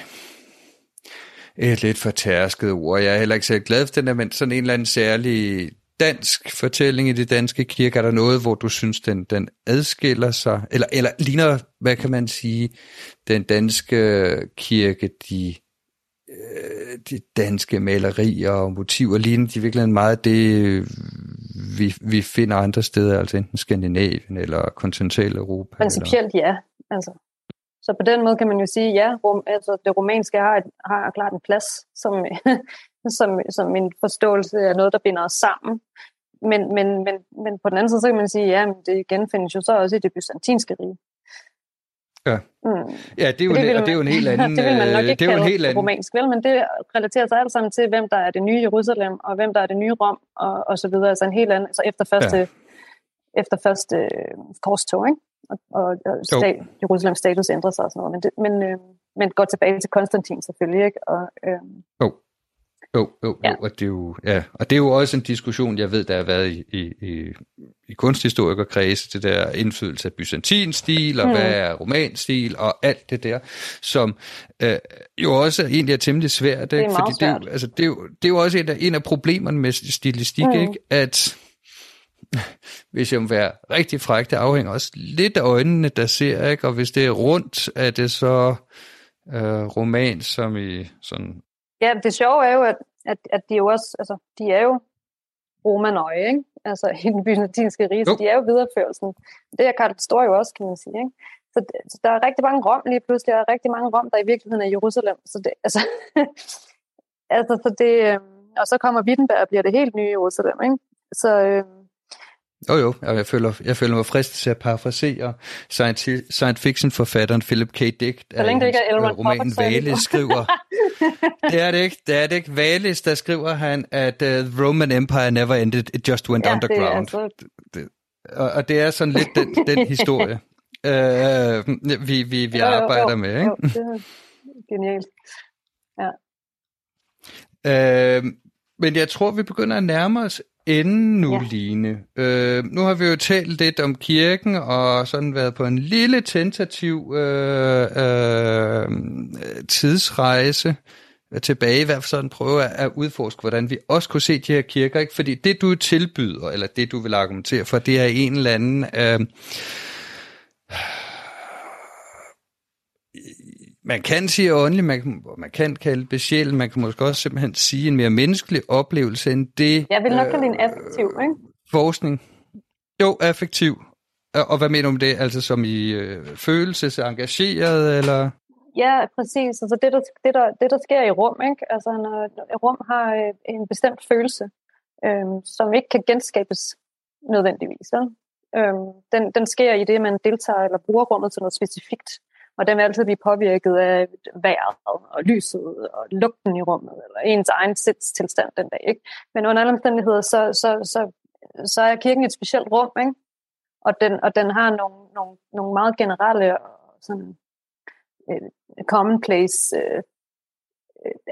et lidt fortærsket ord, jeg er heller ikke så glad for den der, men sådan en eller anden særlig dansk fortælling i det danske kirke, er der noget, hvor du synes, den, den adskiller sig, eller, eller ligner, hvad kan man sige, den danske kirke, de øh, de danske malerier og motiver? Ligner de virkelig meget det, vi, vi finder andre steder, altså enten Skandinavien eller kontinentaleuropa? Europa? Principielt ja. Altså. Så på den måde kan man jo sige, ja, rum, altså det romanske har, har klart en plads, som, <laughs> som, som en forståelse af noget, der binder os sammen. Men, men, men, men på den anden side, så kan man sige, ja, men det genfindes jo så også i det byzantinske rige. Ja. Mm. Ja, det er jo, det, man, det er jo en helt anden... <laughs> det vil man nok øh, ikke det er jo en helt anden. romansk, vel? Men det relaterer sig alt sammen til, hvem der er det nye Jerusalem, og hvem der er det nye Rom, og, og så videre. Altså en helt anden... Altså efter første, ja. efter første øh, korstog, ikke? Og, og, og stat, Jerusalems status ændrer sig og sådan noget. Men, det, men, øh, men går tilbage til Konstantin selvfølgelig, ikke? Og, øh, jo. Jo, jo, ja. jo, og det er jo, ja, og det er jo også en diskussion, jeg ved, der har været i, i, i, i kunsthistorikerkredse, det der indflydelse af byzantinstil, og mm. hvad er romanstil, og alt det der, som øh, jo også egentlig er temmelig svært, ikke? Det er fordi svært. det, altså, det, er jo, det er jo også en af, en af problemerne med stilistik, mm. ikke? at hvis jeg må være rigtig fræk, det afhænger også lidt af øjnene, der ser, ikke? og hvis det er rundt, er det så øh, roman, som i sådan Ja, det sjove er jo, at, at, at de jo også, altså, de er jo romanøje, ikke? Altså <laughs> i den byzantinske rige, så de er jo videreførelsen. Det er Karl Stor jo også, kan man sige, ikke? Så, så der er rigtig mange rom lige pludselig, der er rigtig mange rom, der i virkeligheden er Jerusalem. Så det, <laughs> altså, altså så det, øh, og så kommer Wittenberg og bliver det helt nye Jerusalem, ikke? Så, øh, Jo jo, jeg føler, jeg føler mig frist til at parafrasere science, science fiction forfatteren Philip K. Dick, Så længe det ikke er Elrond romanen Valis skriver. <laughs> det er det ikke, det er det ikke. Valis, der skriver han, at uh, the Roman Empire never ended, it just went ja, underground. Det er altså... det, og, og det er sådan lidt den, den <laughs> historie, uh, vi, vi, vi Jo, jo, arbejder jo, med. Ikke? Jo, det er genialt. Øh, men jeg tror, vi begynder at nærme os enden nu, Ja. Line. Øh, nu har vi jo talt lidt om kirken, og sådan været på en lille tentativ øh, øh, tidsrejse tilbage, i hvert fald sådan prøve at, at udforske, hvordan vi også kunne se de her kirker. Ikke? Fordi det, du tilbyder, eller det, du vil argumentere for, det er en eller anden... Øh, man kan sige åndelig, man, kan- man kan kalde det besjæl, man kan måske også simpelthen sige en mere menneskelig oplevelse end det Jeg vil nok kalde det en affektiv, ikke? forskning. Jo, affektiv. Og hvad mener du med det? Altså som i øh, følelsesengageret, eller? Ja, præcis. Altså det, der, det, der, det, der sker i rum, ikke? Altså når rum har øh, en bestemt følelse, øhm, som ikke kan genskabes nødvendigvis. Ja? Øhm, den, den sker i det, man deltager eller bruger rummet til noget specifikt. Og den vil altid blive påvirket af vejret og lyset og lugten i rummet, eller ens egen sindstilstand den dag. Ikke? Men under alle omstændigheder, så, så, så, så er kirken et specielt rum, ikke? Og, den, og den har nogle, nogle, nogle meget generelle sådan, øh, commonplace øh,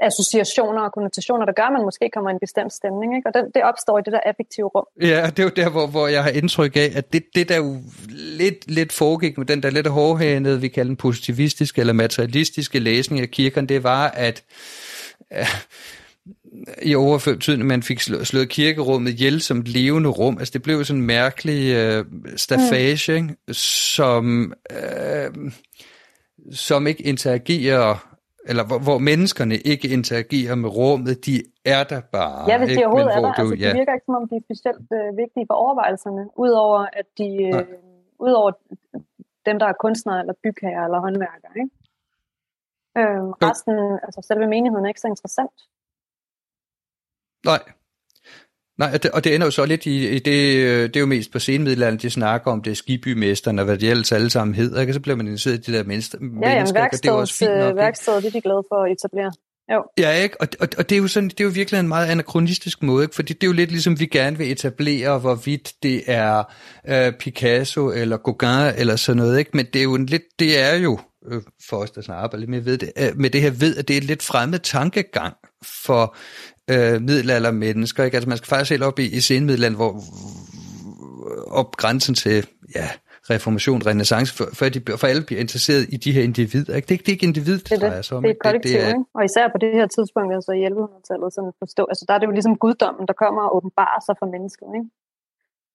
associationer og konnotationer, der gør, at man måske kommer i en bestemt stemning. Ikke? Og det, det opstår i det der affektive rum. Ja, det er jo der, hvor, hvor jeg har indtryk af, at det, det der jo lidt, lidt foregik med den der lidt hårdhænede, vi kalder den positivistiske eller materialistiske læsning af kirken, det var, at øh, i overført betydning, man fik slået, slået kirkerummet ihjel som et levende rum. Altså det blev sådan en mærkelig øh, stafage, mm. som, øh, som ikke interagerer eller hvor, hvor menneskerne ikke interagerer med rummet, de er der bare. Ja, hvis de ikke? overhovedet Men er der. du- Altså, det virker ikke, som om de er specielt øh, vigtige for overvejelserne, udover at de, øh, udover dem, der er kunstnere eller bygherrer eller håndværkere. Ikke? Øhm, resten, altså selve menigheden er ikke så interessant. Nej. Nej, og det, det ender jo så lidt i, i det, øh, det er jo mest på senmiddelalderen, de snakker om det er skibymesterne, og hvad de ellers alle sammen hedder, ikke? Så bliver man interesseret i de der mennesker, Ja, jamen, og det er jo også fint nok. værkstedet det er de glade for at etablere. Jo, Ja, ikke? Og, og, og det er jo sådan, det er jo virkelig en meget anachronistisk måde, ikke? Fordi det er jo lidt ligesom, vi gerne vil etablere, hvorvidt det er øh, Picasso eller Gauguin eller sådan noget, ikke? Men det er jo en lidt, det er jo, øh, for os, der sådan arbejder lidt med, ved det, øh, med det her ved, at det er et lidt fremmed tankegang for øh, middelaldermennesker, ikke? Altså man skal faktisk helt op i, i senmiddelalderen, hvor op grænsen til, ja, reformation, renaissance, for, for, de, for alle bliver interesseret i de her individer. Ikke? Det, er ikke- det er ikke individ, det er drejer det. sig om, Det er ikke? et kollektiv, det, det er, ikke? Og især på det her tidspunkt, altså i 1100-tallet, sådan forstå, altså der er det jo ligesom guddommen, der kommer og åbenbarer sig for mennesket, ikke?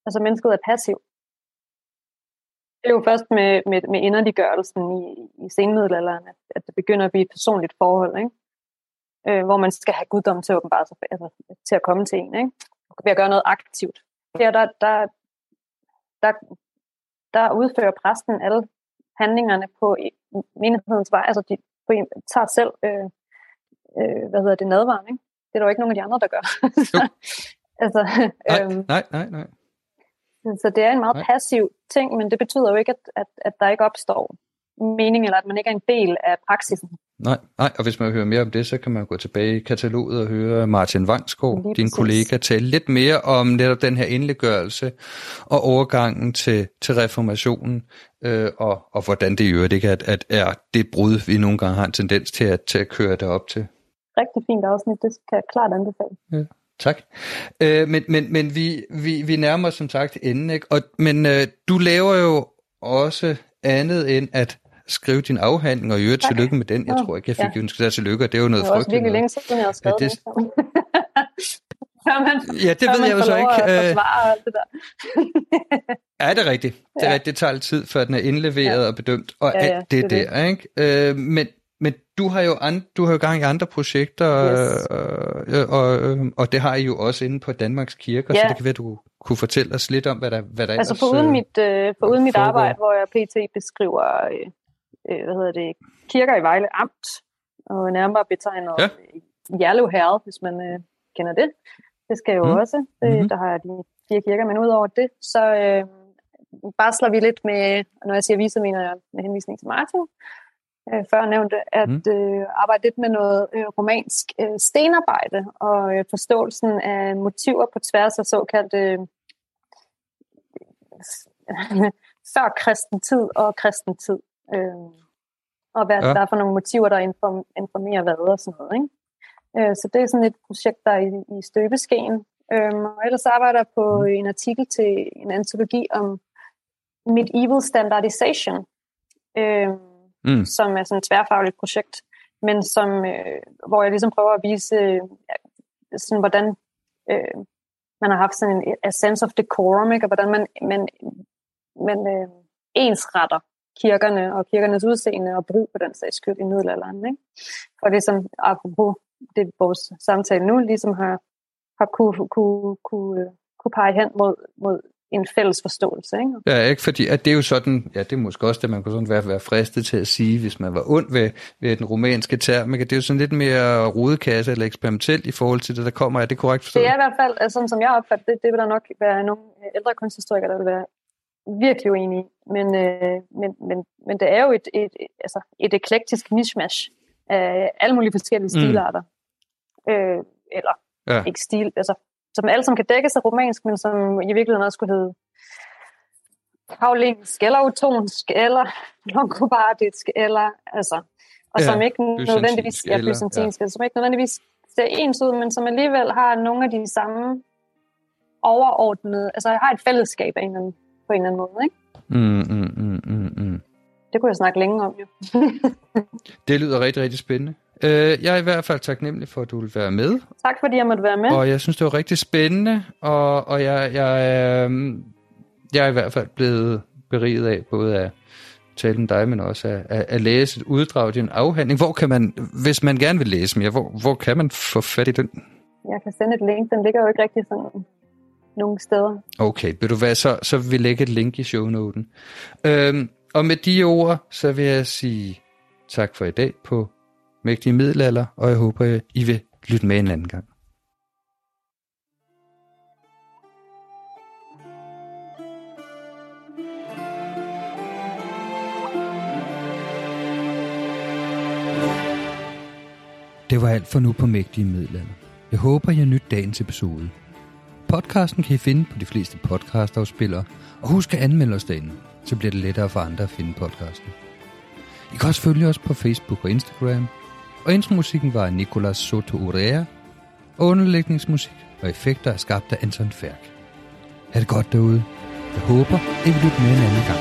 Altså mennesket er passiv. Det er jo først med, med, med inderliggørelsen i, i senmiddelalderen, at, at det begynder at blive et personligt forhold, ikke? Øh, hvor man skal have guddommen til at åbenbare sig, altså, til at komme til en, ikke? Ved at gøre noget aktivt. Der, der, der, der, der udfører præsten alle handlingerne på menighedens vej. Altså, de på en, tager selv, øh, øh, hvad hedder det, nadvaren, ikke? Det er der jo ikke nogen af de andre, der gør. <laughs> altså, nej, øhm, nej, nej, nej. så det er en meget Nej. passiv ting, men det betyder jo ikke, at, at, at der ikke opstår mening, eller at man ikke er en del af praksisen. Nej, nej, og hvis man vil høre mere om det, så kan man gå tilbage i kataloget og høre Martin Vangsgaard, Lige din præcis. kollega, tale lidt mere om netop den her indlæggørelse og overgangen til, til reformationen, øh, og, og hvordan det i øvrigt ikke at, at er det brud, vi nogle gange har en tendens til at, til at køre det op til. Rigtig fint afsnit, det kan jeg klart anbefale. Tak. Øh, men men, men vi, vi, vi nærmer os som sagt enden, ikke? Og, men øh, du laver jo også andet end at skrive din afhandling, og i øvrigt tillykke med den. Jeg tror ikke, jeg fik Ja. ønsket dig tillykke, og det er jo noget Det var også frygteligt. virkelig længe siden, jeg har skrevet Ja, det- <laughs> man, Ja, det ved jeg jo så ikke. At øh, forsvare det der. Ja, det er rigtigt. Det, er Ja. rigtigt. det tager lidt tid, før den er indleveret ja. og bedømt, og Ja, ja, alt det, det er der, ikke? Øh, men, men du har jo and, du har jo gang i andre projekter, Yes. øh, og, øh, og det har I jo også inde på Danmarks Kirker, Ja. så det kan være, du kunne fortælle os lidt om, hvad der, hvad der Altså ellers, foruden øh, mit, øh, foruden mit arbejde, hvor jeg pt. beskriver øh, øh, hvad hedder det, kirker i Vejle Amt, og nærmere betegner Ja. Jerlev Herred, hvis man øh, kender det. Det skal jo Mm. også. Det, Mhm. mm-hmm. Der har jeg de, fire kirker, men udover det, så øh, barsler vi lidt med, når jeg siger vi, så mener jeg med henvisning til Martin, øh, før nævnte, at mm. øh, arbejde lidt med noget øh, romansk øh, stenarbejde og øh, forståelsen af motiver på tværs af såkaldte øh, <laughs> før kristen tid og kristen tid. Øh, og hvad ja. der er for nogle motiver, der inform, informerer hvad og sådan noget. Ikke? Øh, så det er sådan et projekt, der er i, i støbeskeen. Øh, og ellers arbejder jeg på mm. en artikel til en antologi om medieval standardization, øh, mm. som er sådan et tværfagligt projekt, men som, øh, hvor jeg ligesom prøver at vise, øh, sådan, hvordan øh, man har haft sådan en a sense of decorum, ikke? og hvordan man, man, man øh, ensretter kirkerne og kirkernes udseende og brug på den sags skyld i middelalderen. Ikke? For det som, apropos det vores samtale nu, ligesom har, har kunne, kunne, kunne, kunne pege hen mod, mod en fælles forståelse. Ikke? Ja, ikke fordi, at det er jo sådan, ja, det er måske også det, man kunne sådan være, være fristet til at sige, hvis man var ond ved, ved den romanske term, det er jo sådan lidt mere rodekasse eller eksperimentelt i forhold til det, der kommer. Er det korrekt forstået? Det er i hvert fald, altså, som jeg opfatter det, det vil der nok være nogle ældre kunsthistorikere, der vil være virkelig uenige men, øh, men, men, men det er jo et, et, altså et eklektisk mishmash af alle mulige forskellige mm. stilarter. Øh, eller ja. ikke stil, altså som alle som kan dækkes af romansk, men som i virkeligheden også skulle hedde paulinsk, eller utonsk, eller longobardisk, eller altså, og ja, som ikke nødvendigvis, ja, byzantinsk, ja. som ikke nødvendigvis ser ens ud, men som alligevel har nogle af de samme overordnede, altså har et fællesskab af en eller anden, på en eller anden måde, ikke? Mm, mm, mm, mm, mm. Det kunne jeg snakke længe om, jo. <laughs> det lyder rigtig, rigtig spændende. Øh, jeg er i hvert fald taknemmelig for, at du vil være med. Tak fordi jeg måtte være med. Og jeg synes, det var rigtig spændende, og, og jeg, jeg, øh, jeg er i hvert fald blevet beriget af både at tale med dig, men også at, at, at læse et uddrag af din afhandling. Hvor kan man, hvis man gerne vil læse mere, hvor, hvor kan man få fat i den? Jeg kan sende et link. Den ligger jo ikke rigtig sådan nogle steder. Okay, vil du være så, så vil vi lægge et link i shownoten. Øhm, og med de ord, så vil jeg sige tak for i dag på Mægtige Middelalder, og jeg håber, I vil lytte med en anden gang. Det var alt for nu på Mægtige Middelalder. Jeg håber, I har nyt dagens episode. Podcasten kan I finde på de fleste podcastafspillere, og husk at anmelde os derinde, så bliver det lettere for andre at finde podcasten. I kan også følge os på Facebook og Instagram, og intromusikken var af Nicolas Soto Urea, og underlægningsmusik og effekter er skabt af Anton Færk. Ha' det godt derude. Jeg håber, I vil lytte med en anden gang.